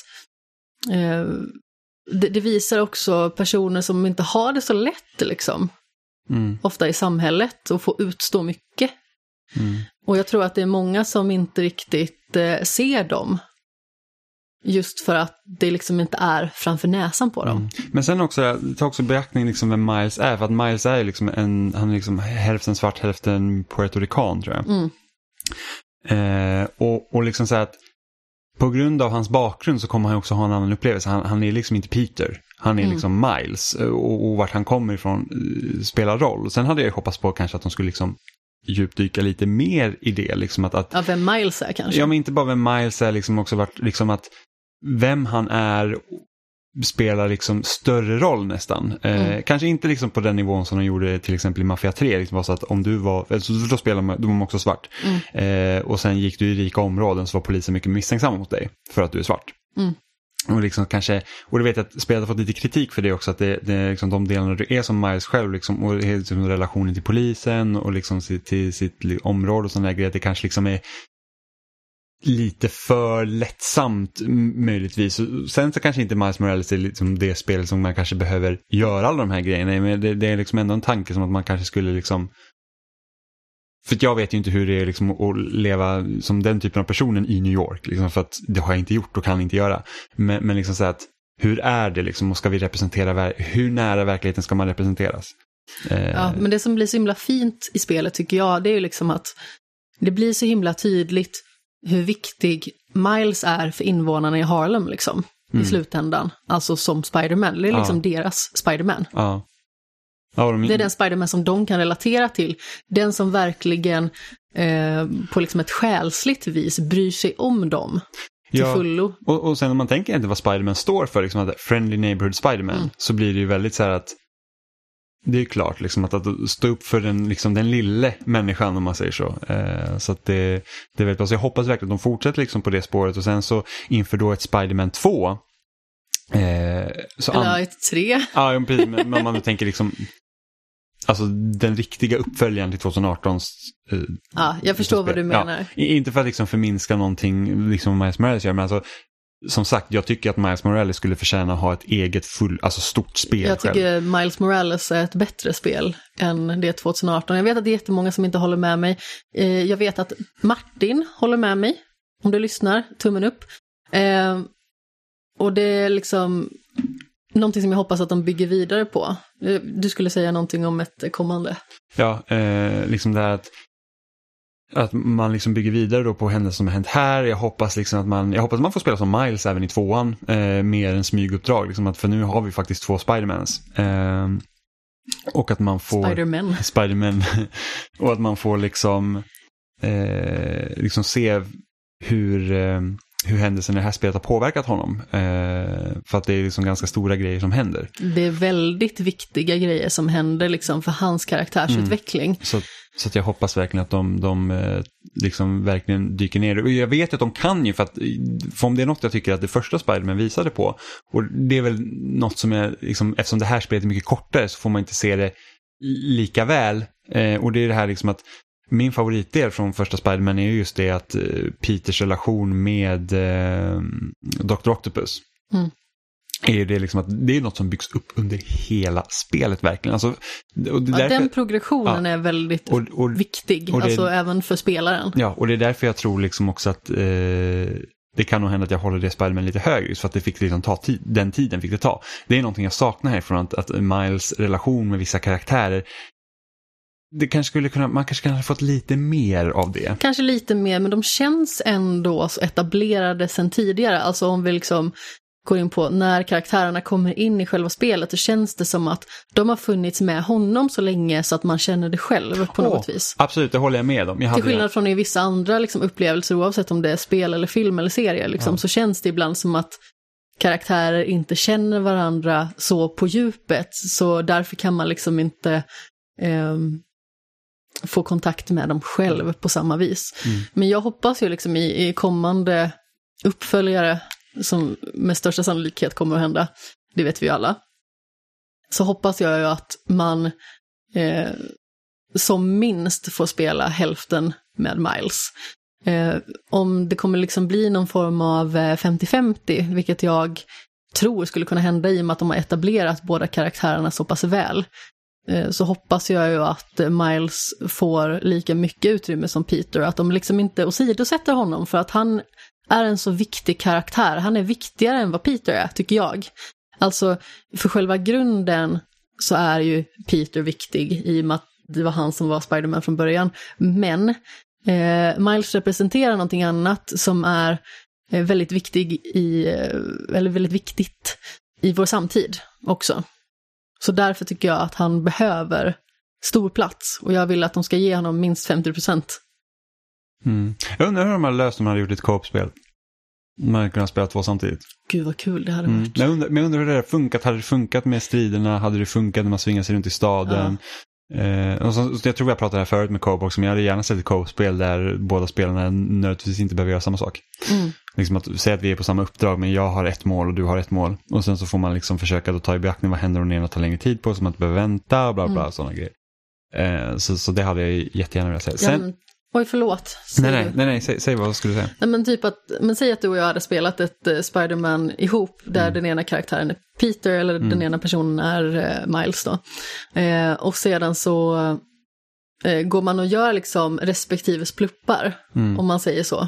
Speaker 2: det, det visar också personer som inte har det så lätt liksom,
Speaker 1: Mm.
Speaker 2: ofta i samhället och får utstå mycket.
Speaker 1: Mm.
Speaker 2: Och jag tror att det är många som inte riktigt eh, ser dem. Just för att det liksom inte är framför näsan på dem.
Speaker 1: Mm. Men sen också, ta också beaktning liksom vem Miles är. För att Miles är liksom en, han är liksom hälften svart, hälften puertorican tror jag.
Speaker 2: Mm.
Speaker 1: Eh, och, och liksom så att på grund av hans bakgrund så kommer han också ha en annan upplevelse. Han, han är liksom inte Peter. Han är
Speaker 2: Mm.
Speaker 1: liksom Miles eh, och, och vart han kommer ifrån eh, spelar roll. Sen hade jag hoppats på kanske att de skulle liksom djupdyka lite mer i det. Liksom att, att,
Speaker 2: Ja, vem Miles är kanske.
Speaker 1: ja, men inte bara vem Miles är, liksom också vart, liksom att vem han är spelar liksom större roll nästan. Eh,
Speaker 2: Mm.
Speaker 1: Kanske inte liksom på den nivån som de gjorde till exempel i Mafia 3. Liksom var så att om du var, alltså, då spelade man, då var man också svart.
Speaker 2: Mm.
Speaker 1: Eh, och sen gick du i rika områden så var polisen mycket misstänksamma mot dig för att du är svart.
Speaker 2: Mm.
Speaker 1: Och, liksom kanske, och det vet jag att spelet har fått lite kritik för det också, att det, det är liksom de delarna du är som Miles själv liksom, och liksom relationen till polisen och liksom till sitt område och sådana grejer, att det kanske liksom är lite för lättsamt möjligtvis. Sen så kanske inte Miles Morales är liksom det spel som man kanske behöver göra alla de här grejerna, men det, det är liksom ändå en tanke som att man kanske skulle liksom för jag vet ju inte hur det är liksom att leva som den typen av personen i New York. Liksom, för att det har jag inte gjort och kan inte göra. Men, men liksom så att hur är det liksom och ska vi representera, hur nära verkligheten ska man representeras?
Speaker 2: Eh... Ja, men det som blir så himla fint i spelet tycker jag, det är ju liksom att det blir så himla tydligt hur viktig Miles är för invånarna i Harlem liksom. Mm. I slutändan. Alltså som Spiderman. Det är liksom ja. deras Spiderman.
Speaker 1: Ja.
Speaker 2: Ja, de... Det är den Spiderman som de kan relatera till. Den som verkligen eh, på liksom ett själsligt vis bryr sig om dem. Till ja, fullo.
Speaker 1: Och, och sen om man tänker inte vad Spiderman står för, liksom att Friendly Neighborhood Spiderman, mm. så blir det ju väldigt så här att det är klart liksom att, att stå upp för den, liksom, den lille människan om man säger så. Eh, så att det, det är väldigt bra. Så jag hoppas verkligen att de fortsätter liksom på det spåret och sen så inför då ett Spiderman 2. Eh,
Speaker 2: Eller ett 3.
Speaker 1: Ja, precis. Men om man tänker liksom Alltså den riktiga uppföljaren till 2018.
Speaker 2: Eh, ja, jag förstår vad du menar.
Speaker 1: Ja, inte för att liksom förminska någonting liksom Miles Morales gör, men alltså som sagt, jag tycker att Miles Morales skulle förtjäna att ha ett eget full, alltså stort spel
Speaker 2: Jag tycker
Speaker 1: själv.
Speaker 2: Miles Morales är ett bättre spel än det 2018. Jag vet att det är jättemånga som inte håller med mig. Eh, jag vet att Martin håller med mig. Om du lyssnar, tummen upp. Eh, och det är liksom någonting som jag hoppas att de bygger vidare på. Eh, du skulle säga någonting om ett kommande.
Speaker 1: Ja, liksom det här att att man liksom bygger vidare då på händelser som har hänt här. Jag hoppas, liksom att man, jag hoppas man får spela som Miles även i tvåan. Eh, mer än smyguppdrag. Liksom att, för nu har vi faktiskt två Spidermans. Eh, och att man får...
Speaker 2: Spiderman.
Speaker 1: Spiderman. och att man får liksom, eh, liksom se hur, eh, hur händelsen i det här spelet har påverkat honom. Eh, för att det är liksom ganska stora grejer som händer.
Speaker 2: Det är väldigt viktiga grejer som händer liksom för hans karaktärsutveckling. Mm.
Speaker 1: Så, så jag hoppas verkligen att de, de eh, liksom verkligen dyker ner. Och jag vet att de kan ju för att, för om det är något jag tycker att det första Spiderman visade på, och det är väl något som är, liksom, eftersom det här spelet är mycket kortare så får man inte se det lika väl. Eh, och det är det här liksom att min favoritdel från första Spiderman är just det att eh, Peters relation med eh, Dr. Octopus. Mm. Är det, liksom att det är något som byggs upp under hela spelet verkligen. Alltså,
Speaker 2: och det ja, den progressionen ja, är väldigt och, och, viktig, det, alltså även för spelaren.
Speaker 1: Ja, och det är därför jag tror liksom också att eh, det kan nog hända att jag håller det Spiderman lite högre just för att det fick liksom ta tid, den tiden fick det ta. Det är någonting jag saknar härifrån att, att Miles relation med vissa karaktärer det kanske skulle kunna, man kanske kan ha fått lite mer av det.
Speaker 2: Kanske lite mer, men de känns ändå så etablerade sen tidigare. Alltså om vi liksom går in på när karaktärerna kommer in i själva spelet, så känns det som att de har funnits med honom så länge så att man känner det själv på oh, något vis.
Speaker 1: Absolut, det håller jag med om. Jag
Speaker 2: Till skillnad från i vissa andra liksom, upplevelser, oavsett om det är spel eller film eller serie, liksom, ja. så känns det ibland som att karaktärer inte känner varandra så på djupet, så därför kan man liksom inte um, få kontakt med dem själv på samma vis. Mm. Men jag hoppas ju liksom i, i kommande uppföljare, som med största sannolikhet kommer att hända, det vet vi ju alla, så hoppas jag ju att man eh, som minst får spela hälften med Miles. Eh, om det kommer liksom bli någon form av 50-50, eh, vilket jag tror skulle kunna hända i och med att de har etablerat båda karaktärerna så pass väl, Eh, så hoppas jag ju att eh, Miles får lika mycket utrymme som Peter, att de liksom inte åsidosätter honom för att han är en så viktig karaktär. Han är viktigare än vad Peter är, tycker jag. Alltså, för själva grunden så är ju Peter viktig i och med att det var han som var Spiderman från början. Men eh, Miles representerar någonting annat som är eh, väldigt viktig i, eh, eller väldigt viktigt i vår samtid också. Så därför tycker jag att han behöver stor plats och jag vill att de ska ge honom minst 50 procent.
Speaker 1: Mm. Jag undrar hur de hade löst om de hade gjort ett co-op-spel. Man hade kunnat spela två samtidigt.
Speaker 2: Gud vad kul det hade mm. varit.
Speaker 1: Men, jag undrar, men jag undrar hur det hade funkat. Hade det funkat med striderna? Hade det funkat när man svingar sig runt i staden? Ja. Eh, så, jag tror jag pratade här förut med co-op men jag hade gärna sett ett co-op-spel där båda spelarna nödvändigtvis inte behöver göra samma sak. Mm. Liksom att säga att vi är på samma uppdrag men jag har ett mål och du har ett mål. Och sen så får man liksom försöka då ta i beaktning vad händer om den ena tar längre tid på så man inte behöver vänta och bla bla mm. sådana grejer. Eh, så, så det hade jag jättegärna velat säga. Sen,
Speaker 2: oj, förlåt.
Speaker 1: Nej, nej, nej, nej säg, säg, vad skulle du säga.
Speaker 2: Nej, men typ att, men säg att du och jag hade spelat ett uh, Spiderman ihop där mm. den ena karaktären är Peter eller mm. den ena personen är uh, Miles då. Uh, och sedan så går man och gör liksom respektive spluppar,
Speaker 1: Mm.
Speaker 2: om man säger så.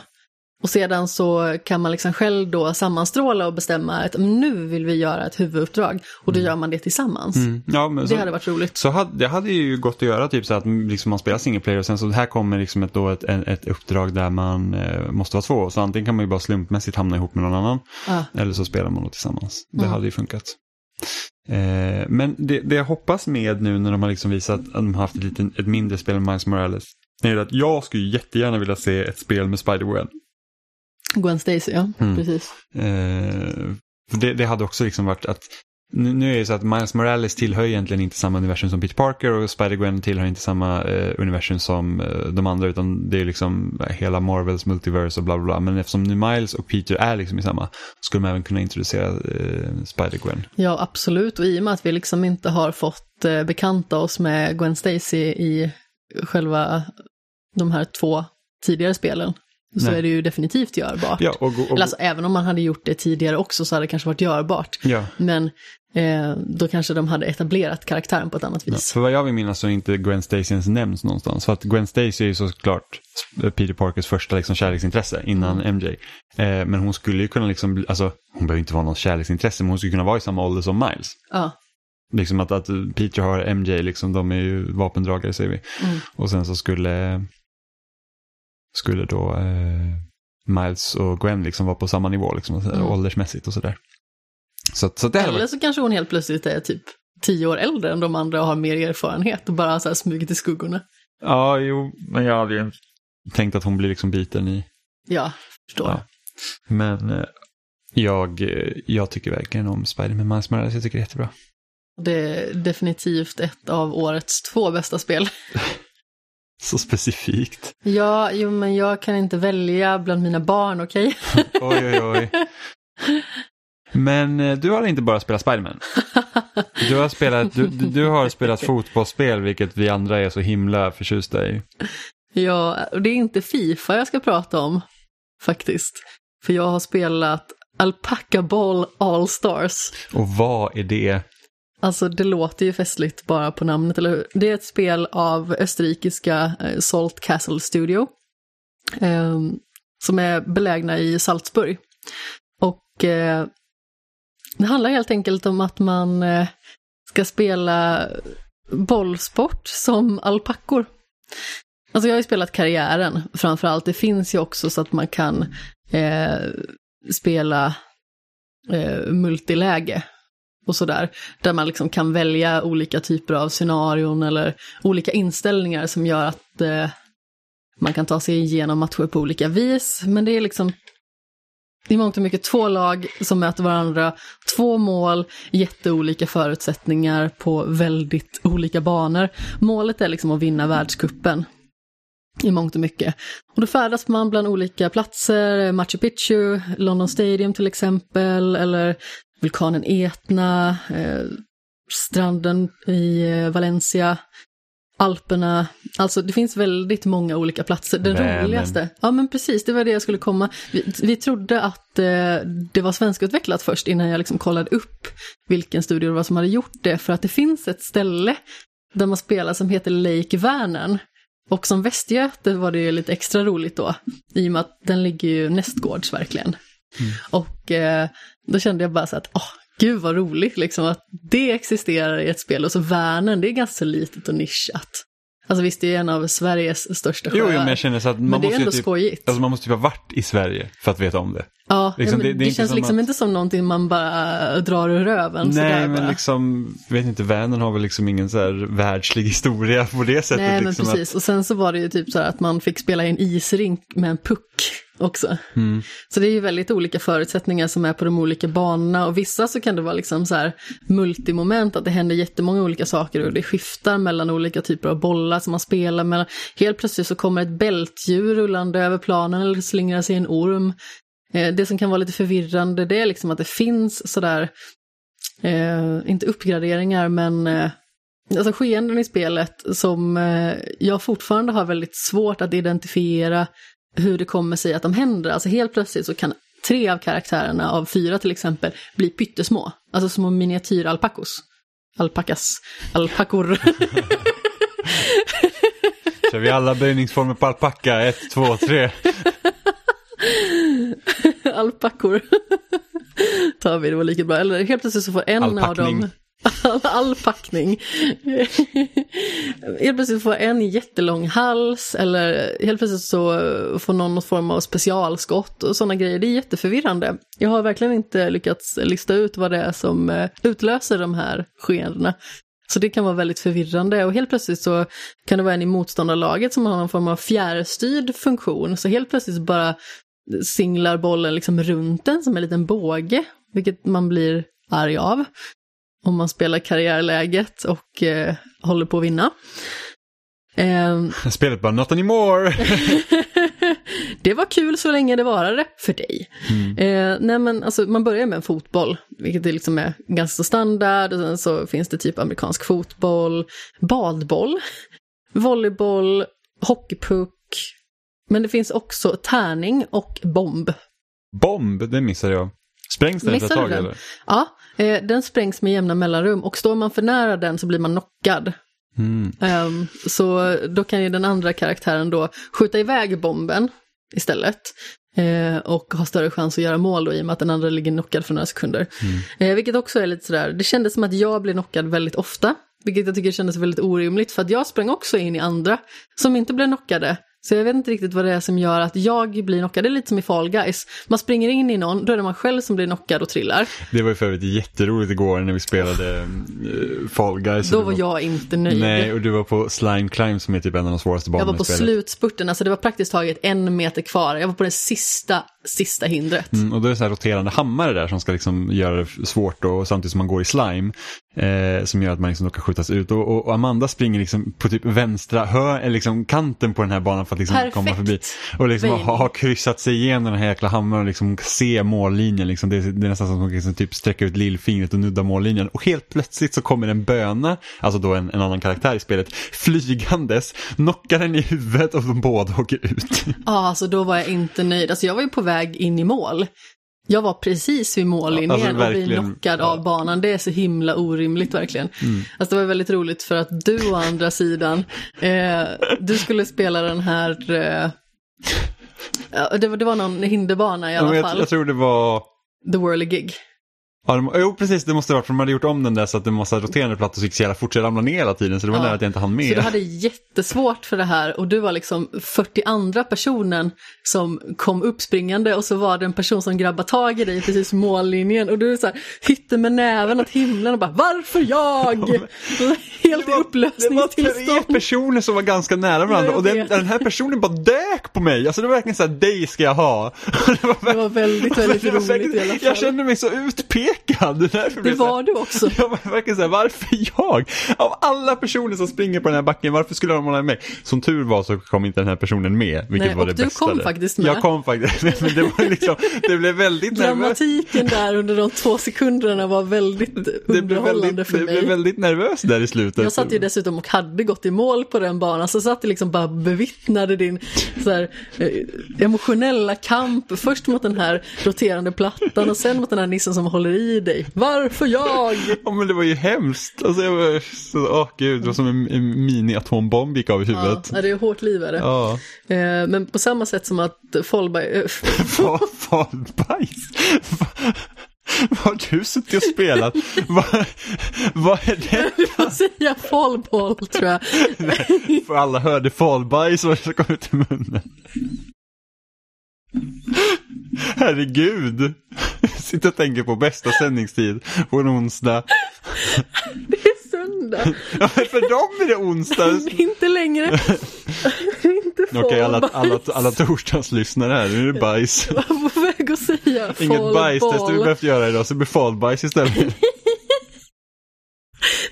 Speaker 2: Och sedan så kan man liksom själv då sammanstråla och bestämma att "Men nu vill vi göra ett huvuduppdrag. Och då gör man det tillsammans.
Speaker 1: Mm. Ja,
Speaker 2: Det
Speaker 1: så,
Speaker 2: hade varit roligt.
Speaker 1: så hade, det hade ju gått att göra typ så att liksom man spelar single player och sen så här kommer liksom ett, då ett, ett, uppdrag där man eh, måste vara två. Så antingen kan man ju bara slumpmässigt hamna ihop med någon annan
Speaker 2: Ja.
Speaker 1: eller så spelar man då tillsammans. Det
Speaker 2: Mm.
Speaker 1: hade ju funkat. Eh, men det, det jag hoppas med nu när de har liksom visat att de har haft ett, lite, ett mindre spel med Miles Morales är att jag skulle jättegärna vilja se ett spel med Spider-Gwen.
Speaker 2: Gwen Stacy, ja.
Speaker 1: Mm.
Speaker 2: Precis.
Speaker 1: Eh, det, det hade också liksom varit att nu, nu är det så att Miles Morales tillhör egentligen inte samma universum som Peter Parker och Spider-Gwen tillhör inte samma eh, universum som eh, de andra utan det är liksom hela Marvels multiverse och bla bla bla. Men eftersom nu Miles och Peter är liksom i samma skulle man även kunna introducera eh, Spider-Gwen.
Speaker 2: Ja, absolut. Och i och med att vi liksom inte har fått eh, bekanta oss med Gwen Stacy i själva de här två tidigare spelen, så
Speaker 1: Nej.
Speaker 2: är det ju definitivt görbart.
Speaker 1: Ja, och, och,
Speaker 2: Eller alltså, även om man hade gjort det tidigare också så hade det kanske varit görbart.
Speaker 1: ja.
Speaker 2: Men eh, då kanske de hade etablerat karaktären på ett annat
Speaker 1: Ja,
Speaker 2: vis.
Speaker 1: för vad jag vill minnas så är inte Gwen Stacy ens nämns någonstans. För att Gwen Stacy är ju såklart Peter Parkers första liksom kärleksintresse innan MJ. Eh, men hon skulle ju kunna liksom, alltså hon behöver inte vara någon kärleksintresse men hon skulle kunna vara i samma ålder som Miles.
Speaker 2: Ja,
Speaker 1: Liksom att, att Peter har MJ, liksom, de är ju vapendragare säger vi.
Speaker 2: Mm.
Speaker 1: Och sen så skulle, skulle då eh, Miles och Gwen liksom vara på samma nivå liksom,
Speaker 2: Mm.
Speaker 1: åldersmässigt och sådär. Så, så det
Speaker 2: eller
Speaker 1: varit,
Speaker 2: så kanske hon helt plötsligt är typ tio år äldre än de andra och har mer erfarenhet och bara så här smugit i skuggorna.
Speaker 1: ja jo, men jag hade ju tänkt att hon blir liksom biten i
Speaker 2: Ja, förstår.
Speaker 1: Ja. Men eh, jag, jag tycker verkligen om Spider-Man Miles Morales. Jag tycker det är jättebra.
Speaker 2: Det är definitivt ett av årets två bästa spel.
Speaker 1: Så specifikt.
Speaker 2: Ja, jo, men jag kan inte välja bland mina barn, okej?
Speaker 1: Oj, oj, oj. Men eh, du har inte bara spelat Spider-Man. Du har spelat, du du har spelat fotbollsspel, vilket vi andra är så himla förtjusta i.
Speaker 2: Ja, och det är inte Fifa jag ska prata om, faktiskt. För jag har spelat Alpaca Ball All Stars.
Speaker 1: Och vad är det?
Speaker 2: Alltså det låter ju festligt bara på namnet, eller hur? Det är ett spel av österrikiska eh, Salt Castle Studio. Eh, som är belägna i Salzburg. Och eh, det handlar helt enkelt om att man eh, ska spela bollsport som alpackor. Alltså jag har ju spelat karriären framförallt. Det finns ju också så att man kan eh, spela eh, multiläge och sådär. Där man liksom kan välja olika typer av scenarion eller olika inställningar som gör att eh, man kan ta sig igenom matcher på olika vis. Men det är liksom i mångt och mycket två lag som möter varandra, två mål, jätteolika förutsättningar på väldigt olika banor. Målet är liksom att vinna världskuppen i mångt och mycket. Och då färdas man bland olika platser, Machu Picchu, London Stadium till exempel, eller vulkanen Etna, eh, stranden i eh, Valencia, Alperna. Alltså det finns väldigt många olika platser. Den
Speaker 1: Vänern.
Speaker 2: roligaste, ja men precis, det var det jag skulle komma. Vi, vi trodde att eh, det var svenskutvecklat först innan jag liksom kollade upp vilken studio det var som hade gjort det. För att det finns ett ställe där man spelar som heter Lake Vänern. Och som västgöte var det ju lite extra roligt då, i och med att den ligger ju nästgårds verkligen. Och eh, då kände jag bara så att, åh, gud vad roligt liksom att det existerar i ett spel. Och så Vänern, det är ganska litet och nischat. Alltså visst, det är en av Sveriges största sjöar.
Speaker 1: jo, men jag känner så att man
Speaker 2: men det är
Speaker 1: måste ju
Speaker 2: ändå
Speaker 1: typ,
Speaker 2: skojigt.
Speaker 1: alltså man måste typ ha varit i Sverige för att veta om det.
Speaker 2: ja,
Speaker 1: liksom, det-
Speaker 2: det,
Speaker 1: det
Speaker 2: känns
Speaker 1: som
Speaker 2: liksom
Speaker 1: att-
Speaker 2: inte som någonting man bara drar ur röven.
Speaker 1: Nej,
Speaker 2: sådär
Speaker 1: men
Speaker 2: bara.
Speaker 1: liksom, vet inte, Vänern har väl liksom ingen så här världslig historia på det sättet.
Speaker 2: Nej, men
Speaker 1: liksom,
Speaker 2: precis. Och sen så var det ju typ så här att man fick spela i en isrink med en puck också.
Speaker 1: Mm,
Speaker 2: Så det är ju väldigt olika förutsättningar som är på de olika banorna och vissa så kan det vara liksom så här multimoment, att det händer jättemånga olika saker och det skiftar mellan olika typer av bollar som man spelar med. Helt plötsligt så kommer ett bältdjur rullande över planen eller slingrar sig en orm. Eh, Det som kan vara lite förvirrande det är liksom att det finns sådär, eh, inte uppgraderingar men eh, alltså skeenden i spelet som eh, jag fortfarande har väldigt svårt att identifiera hur det kommer sig att de händer. Alltså helt plötsligt så kan tre av karaktärerna av fyra till exempel bli pyttesmå. Alltså små miniatyralpakos. Alpakas. Alpakor.
Speaker 1: kör vi alla böjningsformer på alpacka. Ett, två, tre.
Speaker 2: Alpackor tar vi, det var lika bra. Eller helt plötsligt så får en av dem All packning. helt plötsligt får en jättelång hals eller helt plötsligt så får någon någon form av specialskott och sådana grejer. Det är jätteförvirrande. Jag har verkligen inte lyckats lista ut vad det är som eh, utlöser de här skeendena. Så det kan vara väldigt förvirrande och helt plötsligt så kan det vara en i motståndarlaget som har någon form av fjärrstyrd funktion. Så helt plötsligt bara singlar bollen liksom runt den som en liten båge, vilket man blir arg av om man spelar karriärläget och eh, håller på att vinna. Eh,
Speaker 1: Spelet bara not anymore.
Speaker 2: det var kul så länge det varade för dig. Eh, nej men alltså man börjar med en fotboll, vilket är liksom är ganska standard. Och sen så finns det typ amerikansk fotboll, badboll, volleyboll, hockeypuck. Men det finns också tärning och bomb.
Speaker 1: Bomb, det missade jag. Sprängs den efter ett tag
Speaker 2: den?
Speaker 1: eller?
Speaker 2: Ja, eh, den sprängs med jämna mellanrum och står man för nära den så blir man knockad.
Speaker 1: Mm.
Speaker 2: Ehm, så då kan ju den andra karaktären då skjuta iväg bomben istället. Eh, och ha större chans att göra mål då i och med att den andra ligger knockad för några sekunder. Eh, vilket också är lite sådär, det kändes som att jag blev knockad väldigt ofta. Vilket jag tycker kändes väldigt orimligt för att jag sprang också in i andra som inte blev knockade. Så jag vet inte riktigt vad det är som gör att jag blir knockad. Det är lite som i Fall Guys. Man springer in i någon, då är det man själv som blir knockad och trillar.
Speaker 1: Det var ju för övrigt jätteroligt igår när vi spelade uh, Fall Guys.
Speaker 2: Då var
Speaker 1: du
Speaker 2: jag inte nöjd.
Speaker 1: Nej, och du var på Slime Climb som är typ en av de svåraste
Speaker 2: Jag
Speaker 1: banorna
Speaker 2: var på slutspurten, alltså det var praktiskt taget en meter kvar. Jag var på det sista, sista hindret.
Speaker 1: Mm, och då är det så här roterande hammare där som ska liksom göra det svårt och samtidigt som man går i slime. Eh, som gör att man liksom då kan skjutas ut. Och, och, Amanda springer liksom på typ vänstra hö, liksom kanten på den här banan för att liksom
Speaker 2: Perfekt.
Speaker 1: komma förbi. Och liksom har, har kryssat sig igenom den här jäkla hammaren och liksom se mållinjen. Liksom. Det, är, det är nästan som att man liksom typ sträcka ut lillfingret och nudda mållinjen. Och helt plötsligt så kommer en böna, alltså då en, en annan karaktär i spelet, flygandes, knockar den i huvudet och de båda åker ut.
Speaker 2: Ja, alltså då var jag inte nöjd. Alltså jag var ju på väg in i mål. Jag var precis vid mållinjen
Speaker 1: Ja, alltså,
Speaker 2: och
Speaker 1: verkligen.
Speaker 2: knockad
Speaker 1: Ja.
Speaker 2: av banan. Det är så himla orimligt verkligen.
Speaker 1: Mm.
Speaker 2: Alltså det var väldigt roligt för att du å andra sidan, eh, du skulle spela den här, eh, ja, det, var, det var någon hinderbana i
Speaker 1: Ja,
Speaker 2: alla
Speaker 1: men jag,
Speaker 2: fall.
Speaker 1: jag tror det var
Speaker 2: The Whirly
Speaker 1: De, jo, precis, det måste det varit för de hade gjort om den där så att det var massa roterande plattor så gick så jävla fort så jag ramlade ner hela tiden så det var
Speaker 2: Ja.
Speaker 1: nära att jag inte hann med.
Speaker 2: Så du hade jättesvårt för det här och du var liksom 42 personen som kom uppspringande och så var det en person som grabbade tag i dig precis vid mållinjen och du så här, hytte med näven åt himlen och bara varför jag? Helt i
Speaker 1: det var tre
Speaker 2: upplösningstillstånd.
Speaker 1: personer som var ganska nära varandra och den, den här personen bara dök på mig. Alltså det var verkligen så här, dig ska jag ha. Det var,
Speaker 2: Det var väldigt, väldigt
Speaker 1: var
Speaker 2: roligt i alla fall.
Speaker 1: Jag kände mig så utpekad. Det, därför
Speaker 2: Det
Speaker 1: här-
Speaker 2: var du också.
Speaker 1: Jag var verkligen såhär, varför jag? Av alla personer som springer på den här backen, varför skulle de hålla med? Som tur var så kom inte den här personen med, vilket
Speaker 2: Nej,
Speaker 1: var
Speaker 2: och
Speaker 1: det
Speaker 2: du
Speaker 1: bästa.
Speaker 2: kom
Speaker 1: där.
Speaker 2: faktiskt med.
Speaker 1: Jag kom faktiskt men det var liksom, det blev väldigt nervöst.
Speaker 2: Dramatiken där under de två sekunderna var väldigt
Speaker 1: Det blev
Speaker 2: underhållande
Speaker 1: väldigt,
Speaker 2: för
Speaker 1: det
Speaker 2: mig.
Speaker 1: blev väldigt nervöst där i slutet.
Speaker 2: Jag satt ju dessutom och hade gått i mål på den banan, så satt jag liksom bara bevittnade din så här, eh, emotionella kamp, först mot den här roterande plattan och sen mot den här nissen som håller i dig. Varför jag?
Speaker 1: Ja men det var ju hemskt. Alltså jag var så, åh gud, det var som en, en mini-atombomb gick av i
Speaker 2: Ja,
Speaker 1: huvudet.
Speaker 2: det är hårt liv är det.
Speaker 1: Ja.
Speaker 2: Eh, Men på samma sätt som att Fallberg, eh,
Speaker 1: Vad fan bajs? Vad- har du suttit och spelat? Vad, vad är det?
Speaker 2: du får säga fallball tror jag.
Speaker 1: För alla hörde fallbajs och så kom ut i munnen. Herregud. Sitter och tänker på bästa sändningstid på en onsdag.
Speaker 2: Det är söndag.
Speaker 1: Ja, men för dem är det onsdag.
Speaker 2: Inte längre. Inte
Speaker 1: Okej, alla, alla, alla torsdagslyssnare här, nu är det bajs.
Speaker 2: Jag var på väg att säga
Speaker 1: Inget bajstest vi behövt göra idag, så det blir fallbajs istället.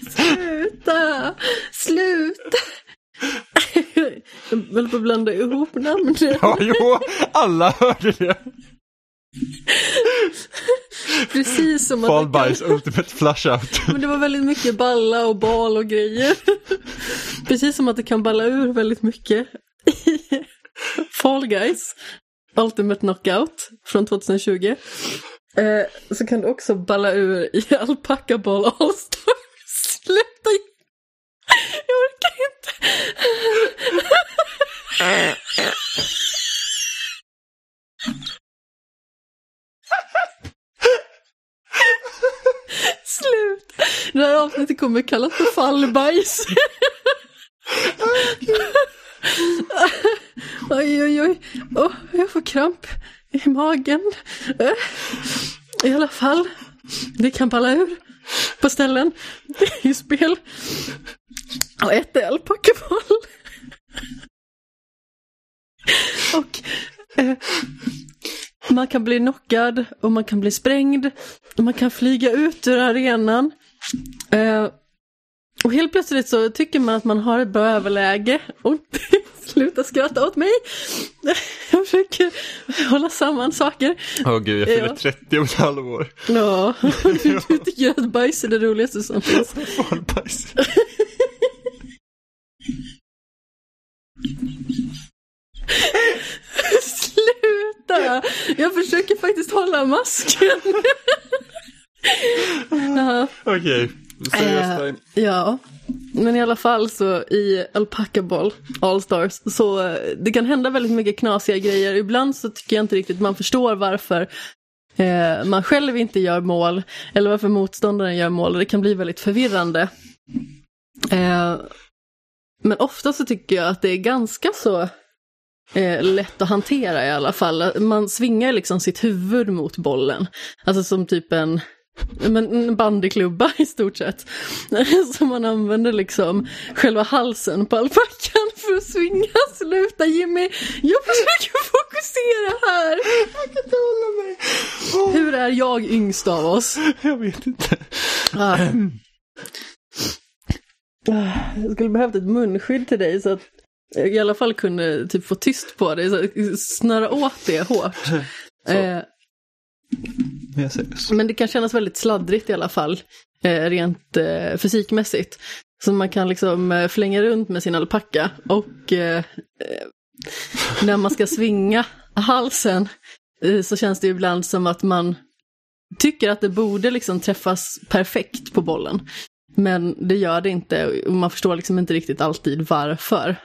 Speaker 2: Sluta! Sluta! Jag höll på att blanda ihop namnen.
Speaker 1: Ja, jo, alla hörde det.
Speaker 2: Precis som att
Speaker 1: Fallbajs,
Speaker 2: kan...
Speaker 1: ultimate flush out.
Speaker 2: Men det var väldigt mycket balla och bal och grejer. Precis som att det kan balla ur väldigt mycket. Fall Guys, Ultimate Knockout från 2020. Eh, så kan det också balla ur i Alpaca Ball All-Star. Sluta! Jag orkar inte. Slut! Det här avsnittet kommer kallas för fallbajs. oj, oj, oj. Oh, jag får kramp i magen. I alla fall, det kan palla ur på ställen Det är ju spel. Och ett är alpackaboll. Och man kan bli knockad och man kan bli sprängd. Och man kan flyga ut ur arenan. Eh, och helt plötsligt så tycker man att man har ett bra överläge. Och sluta skratta åt mig. Jag försöker hålla samman saker.
Speaker 1: Åh gud, jag fyller
Speaker 2: Ja.
Speaker 1: 30 om ett halvår.
Speaker 2: Ja, du, du tycker att bajs är det roligaste som finns.
Speaker 1: Fallbajs.
Speaker 2: Sluta! Jag försöker faktiskt hålla masken.
Speaker 1: Okej, seriöst
Speaker 2: Eh, ja, men i alla fall så i Alpaca Ball All Stars så eh, det kan hända väldigt mycket knasiga grejer. Ibland så tycker jag inte riktigt man förstår varför eh, man själv inte gör mål eller varför motståndaren gör mål. Det kan bli väldigt förvirrande. Eh, men ofta så tycker jag att det är ganska så eh, lätt att hantera i alla fall. Man svingar liksom sitt huvud mot bollen. Alltså som typ en, men en bandyklubba i stort sett. Så man använder liksom själva halsen på alpackan för att svinga. Sluta Jimmy, jag försöker fokusera här.
Speaker 1: Jag kan inte hålla mig.
Speaker 2: Hur är jag yngst av oss?
Speaker 1: Jag vet inte.
Speaker 2: Ah. Jag skulle behövt ett munskydd till dig så att i alla fall kunde typ få tyst på dig, så snöra åt det hårt. Eh,
Speaker 1: Men
Speaker 2: det kan kännas väldigt sladdrigt i alla fall, eh, rent eh, fysikmässigt. Så man kan liksom eh, flänga runt med sin alpacka och eh, eh, när man ska svinga halsen så känns det ibland som att man tycker att det borde liksom träffas perfekt på bollen. Men det gör det inte och man förstår liksom inte riktigt alltid varför.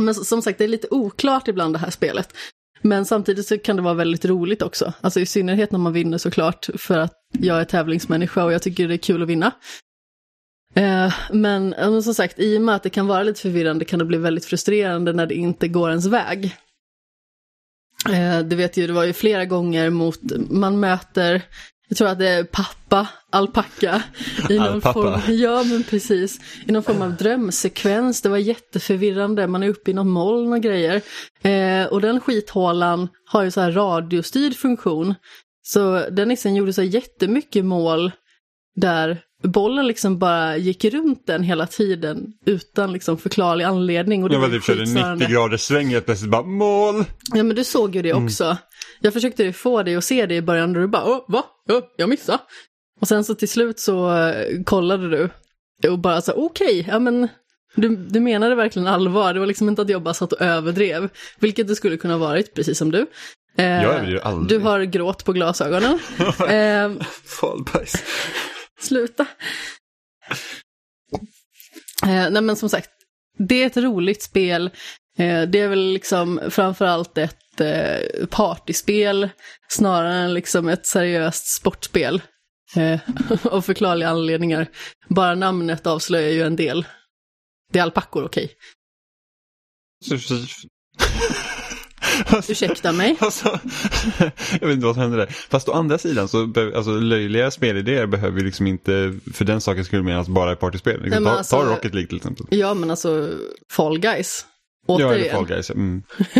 Speaker 2: Men som sagt, det är lite oklart ibland det här spelet. Men samtidigt så kan det vara väldigt roligt också. Alltså i synnerhet när man vinner såklart, för att jag är tävlingsmänniska och jag tycker det är kul att vinna. Eh, men, men som sagt, i och med att det kan vara lite förvirrande kan det bli väldigt frustrerande när det inte går ens väg. Eh, du vet ju, det var ju flera gånger mot, man möter, jag tror att det är pappa, alpacka. I någon form, ja men precis, i någon form av drömsekvens. Det var jätteförvirrande, man är uppe i något moln och grejer. Eh, och den skithålan har ju så här radiostyrd funktion. Så den nissen gjorde så jättemycket mål där bollen liksom bara gick runt den hela tiden utan liksom förklarlig anledning. Och det
Speaker 1: Jag var typ körde
Speaker 2: skitsnörande.
Speaker 1: 90 graders sväng helt plötsligt bara mål.
Speaker 2: Ja men du såg ju det också. Jag försökte få dig att se det i början och du bara Åh, va? Åh, jag missade. Och sen så till slut så eh, kollade du och bara så okej, ja men du, du menade verkligen allvar. Det var liksom inte att jag bara satt och överdrev, vilket det skulle kunna ha varit, precis som du. Eh,
Speaker 1: Jag överdriver aldrig.
Speaker 2: Du har gråt på glasögonen. eh,
Speaker 1: Fallbajs.
Speaker 2: Sluta. Eh, nej men som sagt, det är ett roligt spel. Eh, det är väl liksom framförallt ett eh, partyspel snarare än liksom ett seriöst sportspel. Eh, av förklarliga anledningar. Bara namnet avslöjar ju en del. Det är alpackor, okej. Ursäkta mig.
Speaker 1: Alltså, jag vet inte vad som hände där. Fast å andra sidan så alltså, löjliga spelidéer behöver ju liksom inte för den sakens skull menas bara i partyspel. Liksom,
Speaker 2: Nej,
Speaker 1: ta,
Speaker 2: alltså-
Speaker 1: ta Rocket League till exempel.
Speaker 2: Ja, men alltså Fall Guys.
Speaker 1: Ja,
Speaker 2: Återigen.
Speaker 1: Fall Guys. Mm.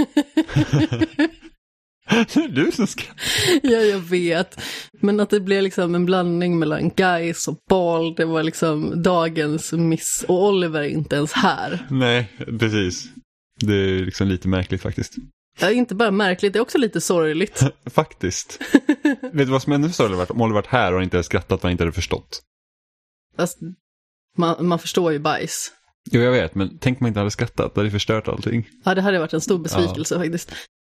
Speaker 1: det är du som ska...
Speaker 2: Ja, jag vet. Men att det blev liksom en blandning mellan guys och ball, det var liksom dagens miss. Och Oliver är inte ens här.
Speaker 1: Nej, precis. Det är liksom lite märkligt faktiskt.
Speaker 2: Ja, inte bara märkligt, det är också lite sorgligt.
Speaker 1: Faktiskt. Vet du vad som är ännu varit? Om Oliver varit här och inte skrattat och inte hade förstått.
Speaker 2: Fast man, man förstår ju bajs.
Speaker 1: Jo, jag vet, men tänk om man inte hade skrattat. Det hade förstört allting.
Speaker 2: Ja, det hade varit en stor besvikelse faktiskt.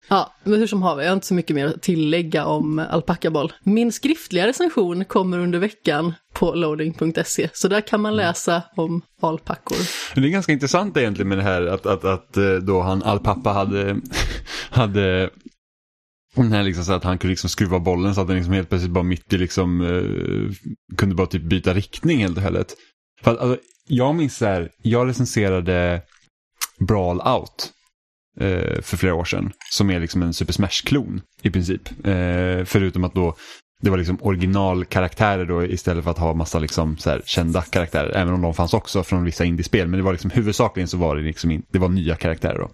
Speaker 2: Ja, men hur som haver, jag har inte så mycket mer att tillägga om alpackaboll. Min skriftliga recension kommer under veckan på loading.se, så där kan man läsa om alpackor.
Speaker 1: Det är ganska intressant egentligen med det här att, att, att eh, då han, Alpappa hade, hade den här liksom så att han kunde liksom skruva bollen så att den liksom helt plötsligt bara mitt i liksom eh, kunde bara typ byta riktning helt och hållet. För att, alltså, jag minns så här, jag recenserade Brawl Out eh, för flera år sedan. Som är liksom en Super Smash-klon i princip. Eh, förutom att då det var liksom originalkaraktärer då istället för att ha massa liksom så här kända karaktärer. Även om de fanns också från vissa indiespel. Men det var liksom huvudsakligen så var det liksom in, det var nya karaktärer då.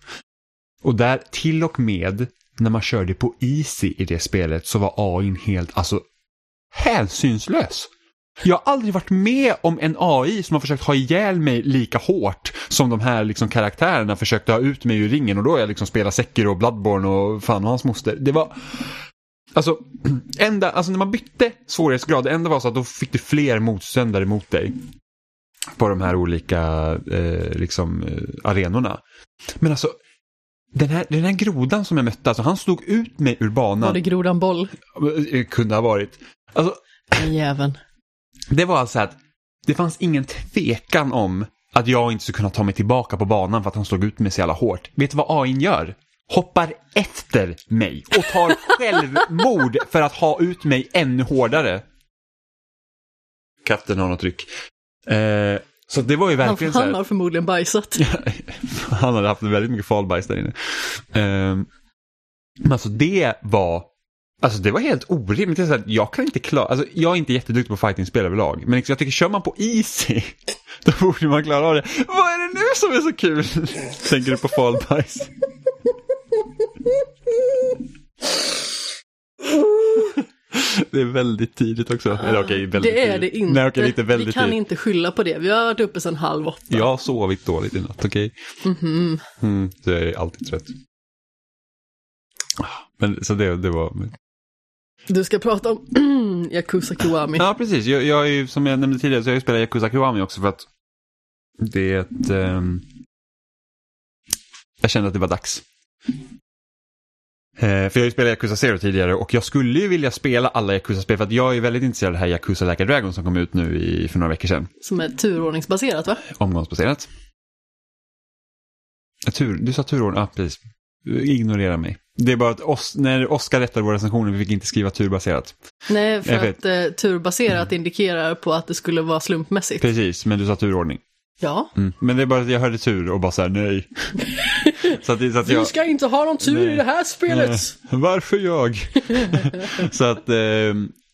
Speaker 1: Och där till och med när man körde på Easy i det spelet så var AI helt alltså hänsynslös. Jag har aldrig varit med om en AI som har försökt ha ihjäl mig lika hårt som de här liksom karaktärerna försökte ha ut mig ur ringen och då har jag liksom spelat Sekiro och Bloodborne och fan och hans moster. Det var... Alltså, enda, alltså när man bytte svårighetsgrad, det enda var så att då fick du fler motståndare mot dig. På de här olika eh, liksom, eh, arenorna. Men alltså, den här, den här grodan som jag mötte, alltså han slog ut mig ur banan.
Speaker 2: Var det grodan boll?
Speaker 1: Eh, Kunde ha varit. Alltså,
Speaker 2: jäveln.
Speaker 1: Det var alltså att det fanns ingen tvekan om att jag inte skulle kunna ta mig tillbaka på banan för att han slog ut mig så jävla hårt. Vet du vad AI gör? Hoppar efter mig och tar självmord för att ha ut mig ännu hårdare. Katten har något tryck. Eh, så det var ju
Speaker 2: Han,
Speaker 1: verkligen så här,
Speaker 2: han har förmodligen bajsat.
Speaker 1: han hade haft väldigt mycket falbajs där inne. Ehm, men alltså det var, alltså det var helt orimligt. Det är så här, jag kan inte klara, alltså jag är inte jätteduktig på fightingspel överlag. Men liksom, jag tycker kör man på easy, då borde man klara av det. Vad är det nu som är så kul? Tänker du på falbajs? Det är väldigt tidigt också. Eller okej, väldigt
Speaker 2: Det är det
Speaker 1: tidigt.
Speaker 2: inte.
Speaker 1: Nej, okej, lite väldigt
Speaker 2: Vi kan
Speaker 1: tidigt.
Speaker 2: inte skylla på det. Vi har varit uppe sedan halv åtta.
Speaker 1: Jag har sovit dåligt i natt, okej?
Speaker 2: Mhm.
Speaker 1: Mm, så jag är alltid trött. Men så det, det var...
Speaker 2: Du ska prata om Yakuza Kiwami.
Speaker 1: Ja, precis. Jag, jag är ju, som jag nämnde tidigare, så jag spelat Yakuza Kiwami också för att det är ett... ehm, jag kände att det var dags. Eh, för jag har ju spelat Yakuza Zero tidigare och jag skulle ju vilja spela alla Yakuza-spel för att jag är väldigt intresserad av det här Yakuza Like a Dragon som kom ut nu i, för några veckor sedan.
Speaker 2: Som är turordningsbaserat va?
Speaker 1: Omgångsbaserat. Tur, du sa turordning, ja precis. Ignorera mig. Det är bara att Os när Oskar rättade våra recensioner, vi fick inte skriva turbaserat.
Speaker 2: Nej, för att eh, turbaserat indikerar på att det skulle vara slumpmässigt.
Speaker 1: Precis, men du sa turordning.
Speaker 2: Ja.
Speaker 1: Mm. Men det är bara att jag hörde tur och bara så här, nej. så att, så att jag...
Speaker 2: Vi ska inte ha någon tur
Speaker 1: Nej.
Speaker 2: i det här spelet!
Speaker 1: Nej, Varför jag? så att eh,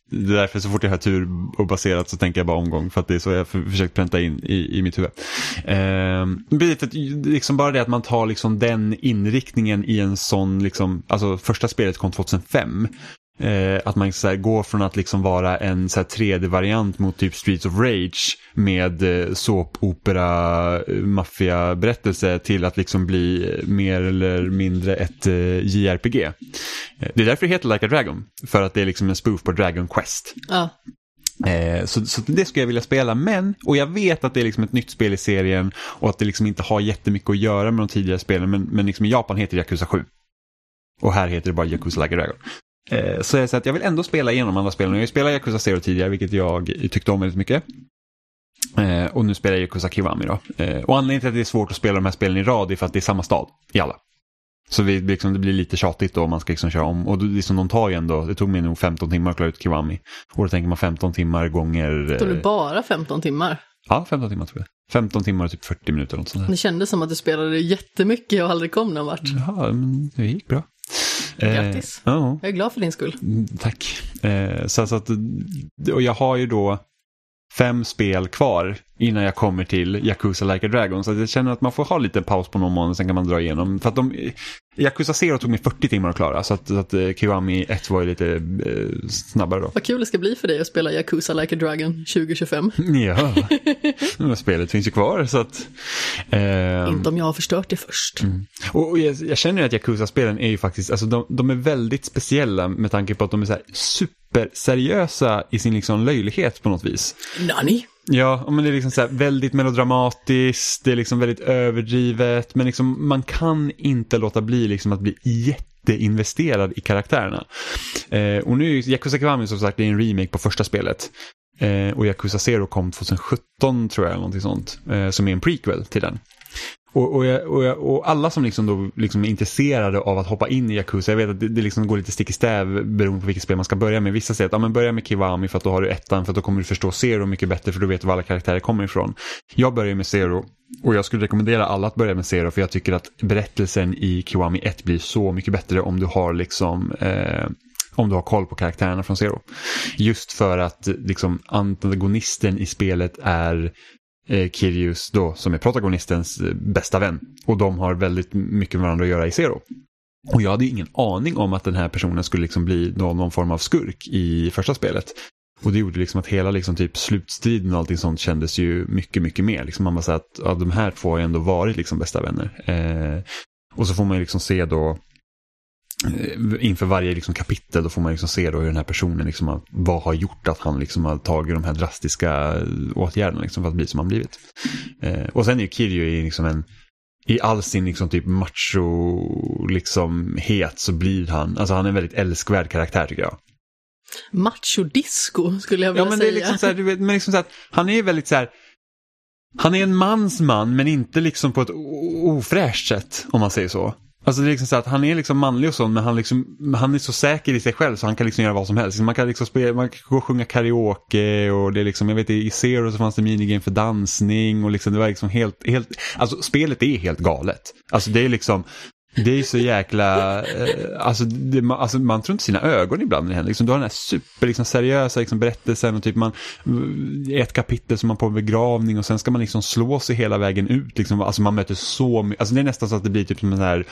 Speaker 1: det är därför så fort jag hör tur och baserat så tänker jag bara omgång för att det är så jag för, försökt pränta in i, i mitt huvud. Eh, liksom bara det att man tar liksom den inriktningen i en sån, liksom, alltså första spelet kom 2005. Eh, att man så här, går från att liksom vara en så här, 3D-variant mot typ Streets of Rage med eh, såpopera, eh, maffiaberättelse till att liksom bli eh, mer eller mindre ett eh, JRPG. Eh, Det är därför det heter Like a Dragon, för att det är liksom en spoof på Dragon Quest.
Speaker 2: Ja.
Speaker 1: Eh, så, så det skulle jag vilja spela, men, och jag vet att det är liksom ett nytt spel i serien och att det liksom inte har jättemycket att göra med de tidigare spelen, men, men liksom i Japan heter det Yakuza 7. Och här heter det bara Yakuza Like a Dragon. Eh, så jag säger att jag vill ändå spela igenom andra spelen. Jag har spelat Yakuza Zero tidigare, vilket jag tyckte om väldigt mycket. Eh, och nu spelar jag Yakuza Kiwami då. Eh, och anledningen till att det är svårt att spela de här spelen i rad är för att det är samma stad i alla. Så vi, liksom, det blir lite tjatigt då om man ska liksom köra om. Och det, liksom, de tar ju ändå, det tog mig nog 15 timmar att klara ut Kiwami. Och då tänker man 15 timmar gånger...
Speaker 2: Tog det bara 15 timmar?
Speaker 1: ja, 15 timmar tror jag. 15 timmar och typ 40 minuter något sånt där.
Speaker 2: Det kändes som att du spelade jättemycket och aldrig kom någon vart.
Speaker 1: Ja, men det gick bra.
Speaker 2: Grattis.
Speaker 1: Eh, ja.
Speaker 2: Jag är glad för din skull.
Speaker 1: Mm, Tack. Eh, så, så att, och jag har ju då fem spel kvar innan jag kommer till Yakuza Like a Dragon. Så jag känner att man får ha lite paus på någon månad, sen kan man dra igenom. För att de, Yakuza Zero tog mig 40 timmar att klara, så att, så att eh, Kiwami 1 var ju lite eh, snabbare då.
Speaker 2: Vad kul det ska bli för dig att spela Yakuza Like a Dragon 2025.
Speaker 1: Ja, men spelet finns ju kvar så att... ehm,
Speaker 2: Inte om jag har förstört det först.
Speaker 1: Och och jag, jag känner ju att Yakuza-spelen är ju faktiskt, alltså de, de är väldigt speciella med tanke på att de är så här superseriösa i sin liksom löjlighet på något vis.
Speaker 2: Nani?
Speaker 1: Ja, men det är liksom så här väldigt melodramatiskt, det är liksom väldigt överdrivet, men liksom man kan inte låta bli liksom att bli jätteinvesterad i karaktärerna. Eh, och nu är Yakuza Kiwami som sagt det är en remake på första spelet. Eh, och Yakuza Zero kom 2017 tror jag, eller någonting sånt. Eh, som är en prequel till den. Och, och, jag, och, jag, och, alla som liksom då liksom är intresserade av att hoppa in i Yakuza, jag vet att det, det liksom går lite stick i stäv beroende på vilket spel man ska börja med. Vissa säger att ja, men börja med Kiwami för att då har du ettan för att då kommer du förstå Zero mycket bättre för då vet du var alla karaktärer kommer ifrån. Jag börjar med Zero och jag skulle rekommendera alla att börja med Zero för jag tycker att berättelsen i Kiwami 1 blir så mycket bättre om du har liksom eh, om du har koll på karaktärerna från Zero. Just för att liksom antagonisten i spelet är eh, Kirius då, som är protagonistens eh, bästa vän. Och de har väldigt mycket med varandra att göra i Zero. Och jag hade ingen aning om att den här personen skulle liksom bli någon, någon form av skurk i första spelet. Och det gjorde liksom att hela liksom typ slutstriden och allting sånt kändes ju mycket, mycket mer. Liksom man bara säger att ja, de här två har ju ändå varit liksom bästa vänner. Eh, och så får man ju liksom se då inför varje liksom kapitel då får man liksom se då hur den här personen liksom har, vad har gjort att han liksom har tagit de här drastiska åtgärderna liksom för att bli som han blivit. Eh, och sen är ju Kiryu liksom en, i all sin liksom typ macho liksom het så blir han, alltså han är en väldigt älskvärd karaktär tycker jag.
Speaker 2: Macho-disco skulle jag vilja
Speaker 1: säga. Ja men
Speaker 2: säga.
Speaker 1: det är liksom så här, du vet, men liksom så här, han är väldigt så här, han är en mans man men inte liksom på ett ofräscht sätt om man säger så. Alltså det är liksom så att han är liksom manlig och så, men han, liksom, han är så säker i sig själv så han kan liksom göra vad som helst. Man kan liksom spela, man kan gå och sjunga karaoke och det är liksom, jag vet i Zero så fanns det minigame för dansning och liksom det var liksom helt, helt, alltså spelet är helt galet. Alltså det är liksom, det är så jäkla, eh, alltså, det, alltså man tror inte sina ögon ibland när det händer. Liksom, du har den här super liksom, seriösa liksom, berättelsen och typ man, eh, ett kapitel som man på begravning och sen ska man liksom slå sig hela vägen ut. Liksom, alltså man möter så mycket, alltså det är nästan så att det blir typ som en här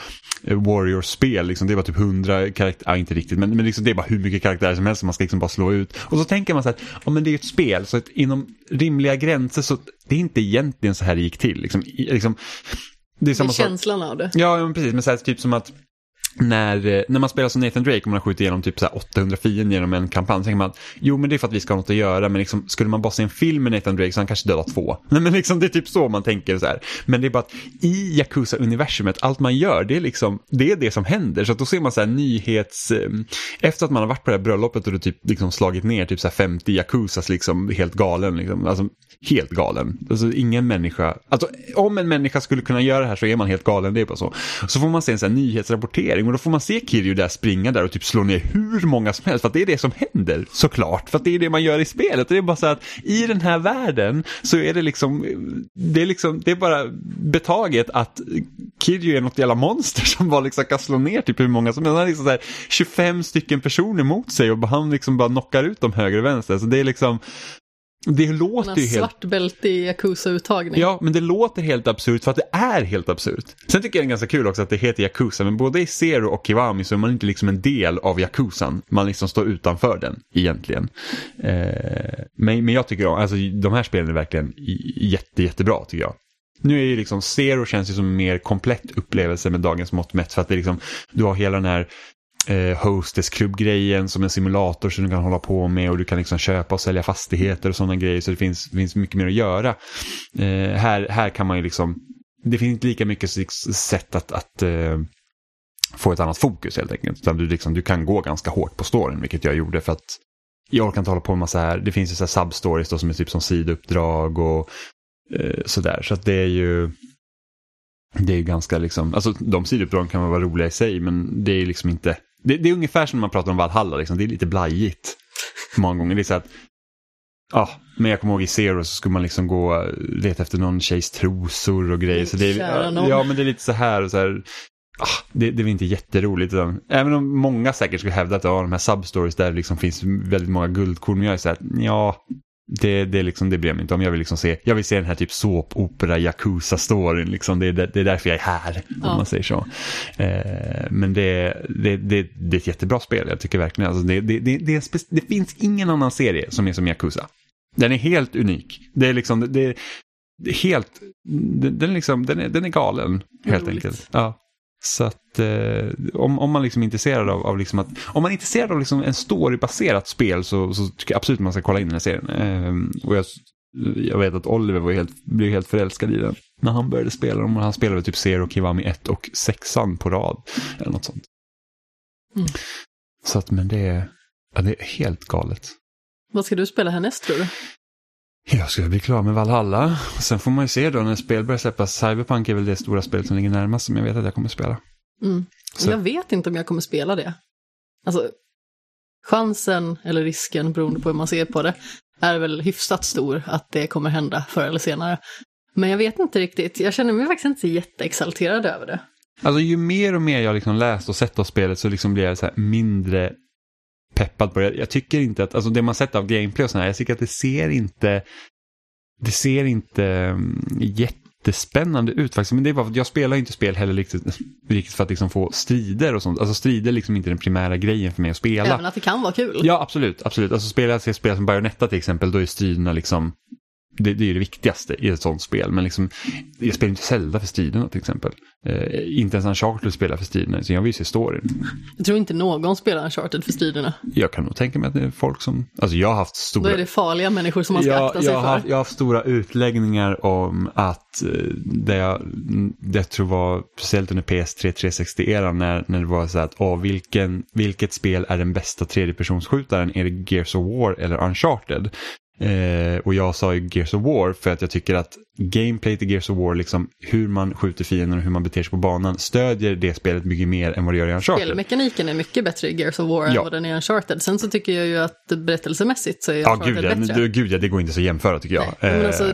Speaker 1: eh, Warrior-spel. Liksom, det bara typ hundra karaktärer, ja, inte riktigt, men, men liksom, det är bara hur mycket karaktärer som helst som man ska liksom bara slå ut. Och så tänker man så här, ja men det är ju ett spel, så att inom rimliga gränser så det är inte egentligen så här det gick till. Liksom, liksom,
Speaker 2: det är, samma det är känslan av det.
Speaker 1: Ja, men precis. Men så här, typ som att när, eh, när man spelar som Nathan Drake och man har skjutit igenom typ så 800 fiender genom en kampanj så tänker man att jo men det är för att vi ska ha något att göra men liksom, skulle man bara se en film med Nathan Drake så han kanske dödar två. Nej, men liksom, det är typ så man tänker så här. Men det är bara att i Yakuza-universumet, allt man gör det är liksom, det är det som händer. Så att då ser man så här nyhets, eh, efter att man har varit på det här bröllopet och det typ liksom slagit ner typ så 50 Yakuzas liksom helt galen. Liksom. Alltså, helt galen. Alltså ingen människa, alltså om en människa skulle kunna göra det här så är man helt galen, det är bara så. Så får man se en sån här nyhetsrapportering och då får man se Kirju där springa där och typ slå ner hur många som helst för att det är det som händer såklart. För att det är det man gör i spelet och det är bara så att i den här världen så är det liksom, det är liksom, det är bara betaget att Kirju är något jävla monster som bara liksom kan slå ner typ hur många som helst. Han har liksom så här 25 stycken personer mot sig och han liksom bara knockar ut dem höger och vänster. Så det är liksom, det låter ju helt...
Speaker 2: Svart bälte i Yakuza-uttagning.
Speaker 1: Ja, men det låter helt absurt för att det är helt absurt. Sen tycker jag det är ganska kul också att det heter Yakuza, men både i Zero och Kiwami så är man inte liksom en del av Yakuzan. Man liksom står utanför den egentligen. Eh, men, men jag tycker om, alltså de här spelen är verkligen jätte, jättebra tycker jag. Nu är ju liksom Zero känns ju som en mer komplett upplevelse med dagens mått mätt för att det är liksom, du har hela den här eh, hostess-klubb-grejen som en simulator som du kan hålla på med och du kan liksom köpa och sälja fastigheter och sådana grejer så det finns, finns mycket mer att göra. Eh, här, här kan man ju liksom, det finns inte lika mycket sätt att, att eh, få ett annat fokus helt enkelt. Utan du, liksom, du kan gå ganska hårt på storyn, vilket jag gjorde för att jag orkar inte hålla på med massa här, det finns ju så här substories då som är typ som sidouppdrag och eh, sådär. Så att det är ju, det är ju ganska liksom, alltså de sidouppdragen kan vara roliga i sig men det är liksom inte, det, det, är ungefär som när man pratar om Valhalla, liksom. det är lite blajigt. Många gånger. Det är så att, ja, men jag kommer ihåg i Zero så skulle man liksom gå och leta efter någon tjejs trosor och grejer. Så det är, ja, men det är lite så här och så här. Ah, det, det är inte jätteroligt. Utan, även om många säkert skulle hävda att ja, de här substories där liksom finns väldigt många guldkorn. Men jag är så här, ja, det, det, liksom, det bryr jag mig inte om. Jag vill, liksom se, jag vill se den här typ såpopera Yakuza-storyn. Liksom. Det, det, det, är därför jag är här, ja. om man säger så. Eh, men det, det, det, det är ett jättebra spel. Jag tycker verkligen alltså, det, det, det, det, finns ingen annan serie som är som Yakuza. Den är helt unik. Det är liksom, det, helt, den, är liksom, den, är, den är galen, helt enkelt. Ja. Så att eh, om, om man liksom är intresserad av, av liksom att, om man är intresserad av liksom en storybaserat spel så, så tycker jag absolut man ska kolla in den här serien. Eh, och jag, jag vet att Oliver var helt, blev helt förälskad i den när han började spela dem. Han spelade typ Zero, Kiwami 1 och 6 på rad. Eller något sånt.
Speaker 2: Mm.
Speaker 1: Så att, men det är, ja, det är helt galet.
Speaker 2: Vad ska du spela härnäst tror du?
Speaker 1: Jag ska bli klar med Valhalla. Sen får man ju se då när spel börjar släppas. Cyberpunk är väl det stora spelet som ligger närmast som jag vet att jag kommer spela.
Speaker 2: Mm. Jag vet inte om jag kommer spela det. Alltså, chansen, eller risken, beroende på hur man ser på det, är väl hyfsat stor att det kommer hända förr eller senare. Men jag vet inte riktigt. Jag känner mig faktiskt inte jätteexalterad över det.
Speaker 1: Alltså ju mer och mer jag liksom läst och sett av spelet så liksom blir jag så mindre peppad på det. Jag tycker inte att, alltså det man sett av gameplay och sådär, jag tycker att det ser inte, det ser inte mm, jättespännande ut faktiskt. Men det är bara för att jag spelar inte spel heller riktigt, riktigt för att liksom få strider och sånt. Alltså strider är liksom inte den primära grejen för mig att spela.
Speaker 2: Även att det kan vara kul.
Speaker 1: Ja, absolut. absolut. Alltså spelar jag spel som Bayonetta till exempel, då är striderna liksom det, det är det viktigaste i ett sånt spel. Men liksom, jag spelar inte Zelda för striderna till exempel. Eh, inte ens Uncharted spelar för striderna, så jag vill ju se storyn.
Speaker 2: Jag tror inte någon spelar Uncharted för striderna.
Speaker 1: Jag kan nog tänka mig att det är folk som... Alltså jag har haft
Speaker 2: Då
Speaker 1: stora...
Speaker 2: är det farliga människor som man ska
Speaker 1: jag,
Speaker 2: akta sig
Speaker 1: jag, har,
Speaker 2: för.
Speaker 1: jag har haft stora utläggningar om att eh, det jag, det jag tror var speciellt under PS3 360-eran när, när det var så här att åh, vilken, vilket spel är den bästa tredjepersonsskjutaren? Är det Gears of War eller Uncharted? Eh, och jag sa ju Gears of War för att jag tycker att gameplay till Gears of War, liksom hur man skjuter fienden och hur man beter sig på banan, stödjer det spelet mycket mer än vad det gör i Uncharted.
Speaker 2: Spelmekaniken är mycket bättre i Gears of War
Speaker 1: Ja.
Speaker 2: än vad den är i Uncharted. Sen så tycker jag ju att berättelsemässigt så är
Speaker 1: Ja,
Speaker 2: Uncharted
Speaker 1: gud ja,
Speaker 2: bättre.
Speaker 1: du- gud ja, det går inte så att jämföra tycker jag.
Speaker 2: Nej, men
Speaker 1: Eh,
Speaker 2: alltså,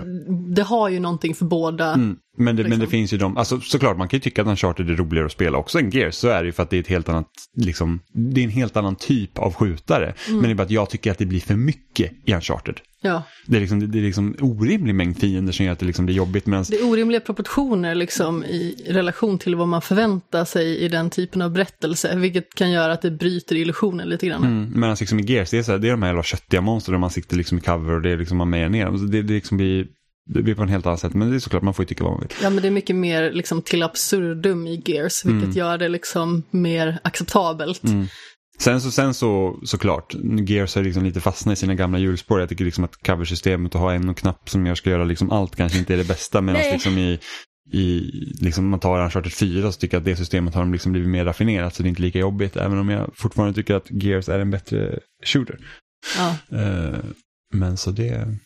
Speaker 2: det har ju någonting för båda.
Speaker 1: Mm, men, det, men det
Speaker 2: liksom.
Speaker 1: finns ju de, alltså såklart man kan ju tycka att Uncharted är roligare att spela också än Gears, så är det ju för att det är ett helt annat, liksom, det är en helt annan typ av skjutare.
Speaker 2: Mm.
Speaker 1: Men det är bara att jag tycker att det blir för mycket i Uncharted.
Speaker 2: Ja.
Speaker 1: Det är liksom, det är liksom orimlig mängd fiender som gör att det liksom blir jobbigt. Medan,
Speaker 2: Det är orimliga proportioner liksom i relation till vad man förväntar sig i den typen av berättelse, vilket kan göra att det bryter illusionen lite grann.
Speaker 1: mm, medan liksom i Gears, det är, så här, det är de här jävla köttiga monstren och man sitter liksom i cover och det är liksom man mejar ner dem. Så Det, det, liksom blir, det blir på en helt annat sätt, men det är såklart man får ju tycka vad man vill.
Speaker 2: Ja, men det är mycket mer liksom till absurdum i Gears, vilket
Speaker 1: Mm.
Speaker 2: gör det liksom mer acceptabelt.
Speaker 1: Sen så, sen så såklart, Gears har liksom lite fastnat i sina gamla hjulspår. Jag tycker liksom att coversystemet och ha en och knapp som jag ska göra liksom allt kanske inte är det bästa. Medan liksom i, i liksom man tar Uncharted 4 så tycker jag att det systemet har liksom blivit mer raffinerat så det är inte lika jobbigt. Även om jag fortfarande tycker att Gears är en bättre shooter.
Speaker 2: Ja,
Speaker 1: Eh, men så det,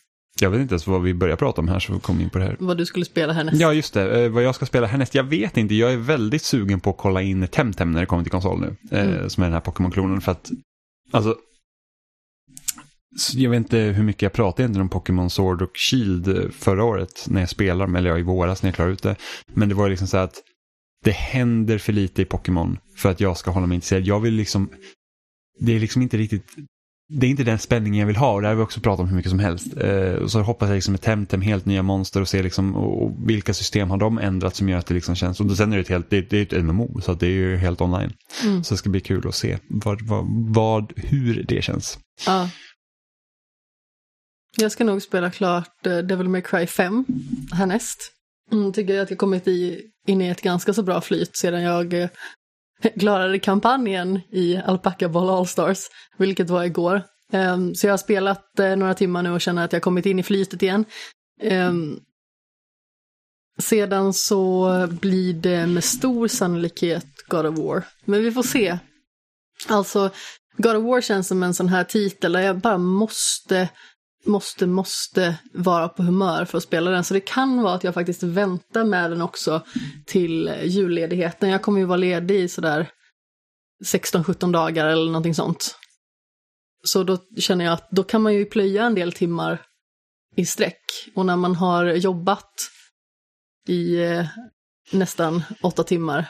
Speaker 1: jag vet inte ens vad vi börjar prata om här så vi kommer in på det här.
Speaker 2: vad du skulle spela härnäst.
Speaker 1: Ja, just det. Eh, vad jag ska spela härnäst, jag vet inte. Jag är väldigt sugen på att kolla in Temtem när det kommer till konsol nu. Eh,
Speaker 2: Mm.
Speaker 1: Som är den här Pokémon-klonen. För att, alltså, så jag vet inte hur mycket jag pratade egentligen om Pokémon Sword och Shield eh, förra året när jag spelade, med, eller ja, i våras när jag klarade ut det. Men det var liksom så att det händer för lite i Pokémon för att jag ska hålla mig intresserad. Jag vill liksom, det är liksom inte riktigt, det är inte den spänningen jag vill ha och det har vi också pratat om hur mycket som helst. Eh, och så hoppas jag liksom med Temtem, helt nya monster och se liksom, och, och vilka system har de ändrat som gör att det liksom känns, och sen är det ett helt, det, det är ett MMO så att det är ju helt online.
Speaker 2: Mm.
Speaker 1: Så det ska bli kul att se vad, vad, vad, hur det känns.
Speaker 2: Ja. Jag ska nog spela klart eh, Devil May Cry 5 härnäst. Mm, tycker att jag kommit i, in i ett ganska så bra flyt sedan jag eh, klarade kampanjen i Alpaca Ball Allstars, vilket var igår. Ehm, så jag har spelat eh, några timmar nu och känner att jag kommit in i flytet igen. Ehm, sedan så blir det med stor sannolikhet God of War. Men vi får se. Alltså, God of War känns som en sån här titel där jag bara måste, måste, måste vara på humör för att spela den. Så det kan vara att jag faktiskt väntar med den också till julledigheten. Jag kommer ju vara ledig i sådär 16-17 dagar eller någonting sånt. Så då känner jag att då kan man ju plöja en del timmar i sträck. Och när man har jobbat i eh, nästan åtta timmar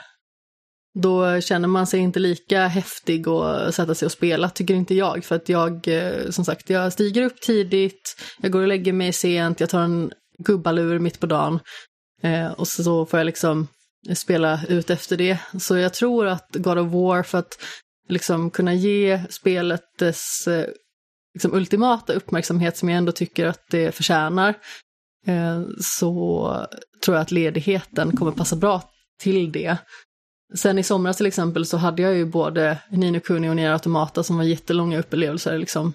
Speaker 2: då känner man sig inte lika häftig och sätta sig och spela, tycker inte jag. För att jag, eh, som sagt, jag stiger upp tidigt, jag går och lägger mig sent, jag tar en gubbalur mitt på dagen. Eh, och så får jag liksom spela ut efter det. Så jag tror att God of War, för att liksom kunna ge spelet dess eh, liksom ultimata uppmärksamhet som jag ändå tycker att det förtjänar, eh, så tror jag att ledigheten kommer passa bra till det. Sen i somras till exempel så hade jag ju både Nino Kuni och Nier Automata som var jättelånga upplevelser liksom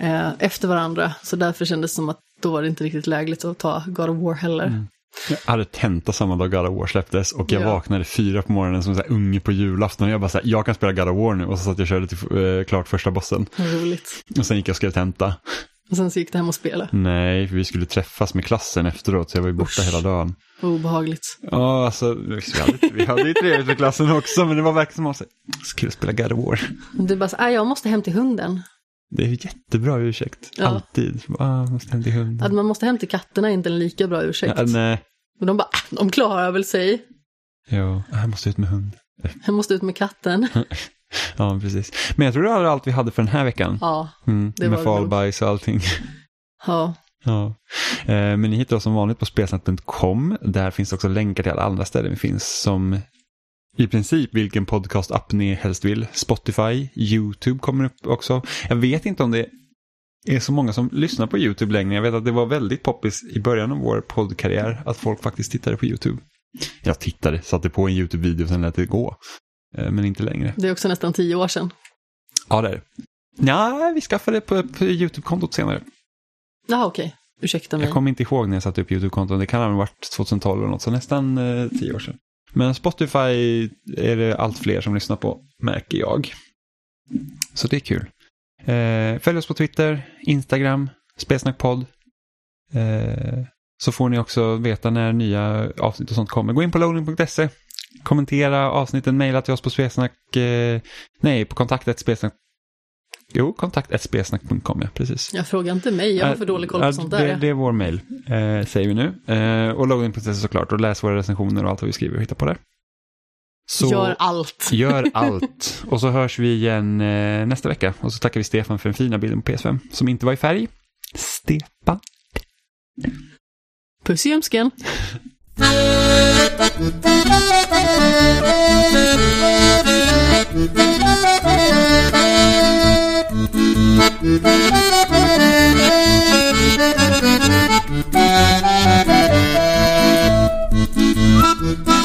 Speaker 2: eh, efter varandra. Så därför kändes det som att då var det inte riktigt lägligt att ta God of War heller.
Speaker 1: Jag hade tenta samma dag God of War släpptes och jag
Speaker 2: Ja.
Speaker 1: vaknade fyra på morgonen som en unge på julafton och jag bara så här, jag kan spela God of War nu och så satt jag och körde till, eh, klart första bossen.
Speaker 2: Roligt.
Speaker 1: Och sen gick jag och skrev tenta.
Speaker 2: Och sen så gick det hem och spela.
Speaker 1: Nej, för vi skulle träffas med klassen efteråt så jag var ju borta
Speaker 2: Usch.
Speaker 1: hela dagen.
Speaker 2: Obehagligt.
Speaker 1: Ja, alltså vi hade, vi hade ju trevligt med klassen också men det var verkligen som att säga, skulle spela God of War.
Speaker 2: Du bara så, "Ah, jag måste hem till hunden.
Speaker 1: Det är jättebra ursäkt,
Speaker 2: Ja.
Speaker 1: alltid. Ah, måste hem till hunden.
Speaker 2: Att man måste hem till katterna är inte en lika bra ursäkt.
Speaker 1: Ja, nej,
Speaker 2: Och de bara, "Ah, de klarar väl sig.
Speaker 1: ja, jag måste ut med hund.
Speaker 2: Jag måste ut med katten.
Speaker 1: Ja, precis. Men jag tror det var allt vi hade för den här veckan.
Speaker 2: Ja,
Speaker 1: Mm,
Speaker 2: det
Speaker 1: med
Speaker 2: var nog.
Speaker 1: falbajs och allting.
Speaker 2: ja.
Speaker 1: Ja. Eh, men ni hittar oss som vanligt på spelsnack.com. Där finns också länkar till alla andra ställen vi finns som i princip vilken podcast-app ni helst vill. Spotify, YouTube kommer upp också. Jag vet inte om det är så många som lyssnar på YouTube längre. Jag vet att det var väldigt poppis i början av vår poddkarriär att folk faktiskt tittade på YouTube. Jag tittade, satte på en YouTube-video och sen lät det gå. Eh, men inte längre.
Speaker 2: Det är också nästan tio år sedan.
Speaker 1: Ja, det är det. Ja, vi skaffade på, på YouTube-kontot senare.
Speaker 2: Jaha, okej. Ursäkta mig.
Speaker 1: Jag kommer inte ihåg när jag satte upp YouTube-konton. Det kan ha varit 2012 eller något, så nästan eh, tio år sedan. Men Spotify är det allt fler som lyssnar på, märker jag. Så det är kul. Eh, följ oss på Twitter, Instagram, Spelsnackpodd. Eh, så får ni också veta när nya avsnitt och sånt kommer. Gå in på loading.se. Kommentera avsnitten, mejla till oss på spelsnack... Eh, nej, på kontaktet spelsnack... Jo, kontakt.spelsnack.com, ja, precis.
Speaker 2: Jag frågar inte mig, jag har för dålig koll på
Speaker 1: Ja,
Speaker 2: sånt
Speaker 1: det,
Speaker 2: där.
Speaker 1: det är vår mail, eh, säger vi nu. Eh, och loading.se såklart, och läs våra recensioner och allt vad vi skriver och hittar på där. Så
Speaker 2: Gör allt.
Speaker 1: gör allt. Och så hörs vi igen eh, nästa vecka. Och så tackar vi Stefan för den fina bilden på PS5, som inte var i färg. Stefan.
Speaker 2: Puss i ljumsken.
Speaker 3: Thank you.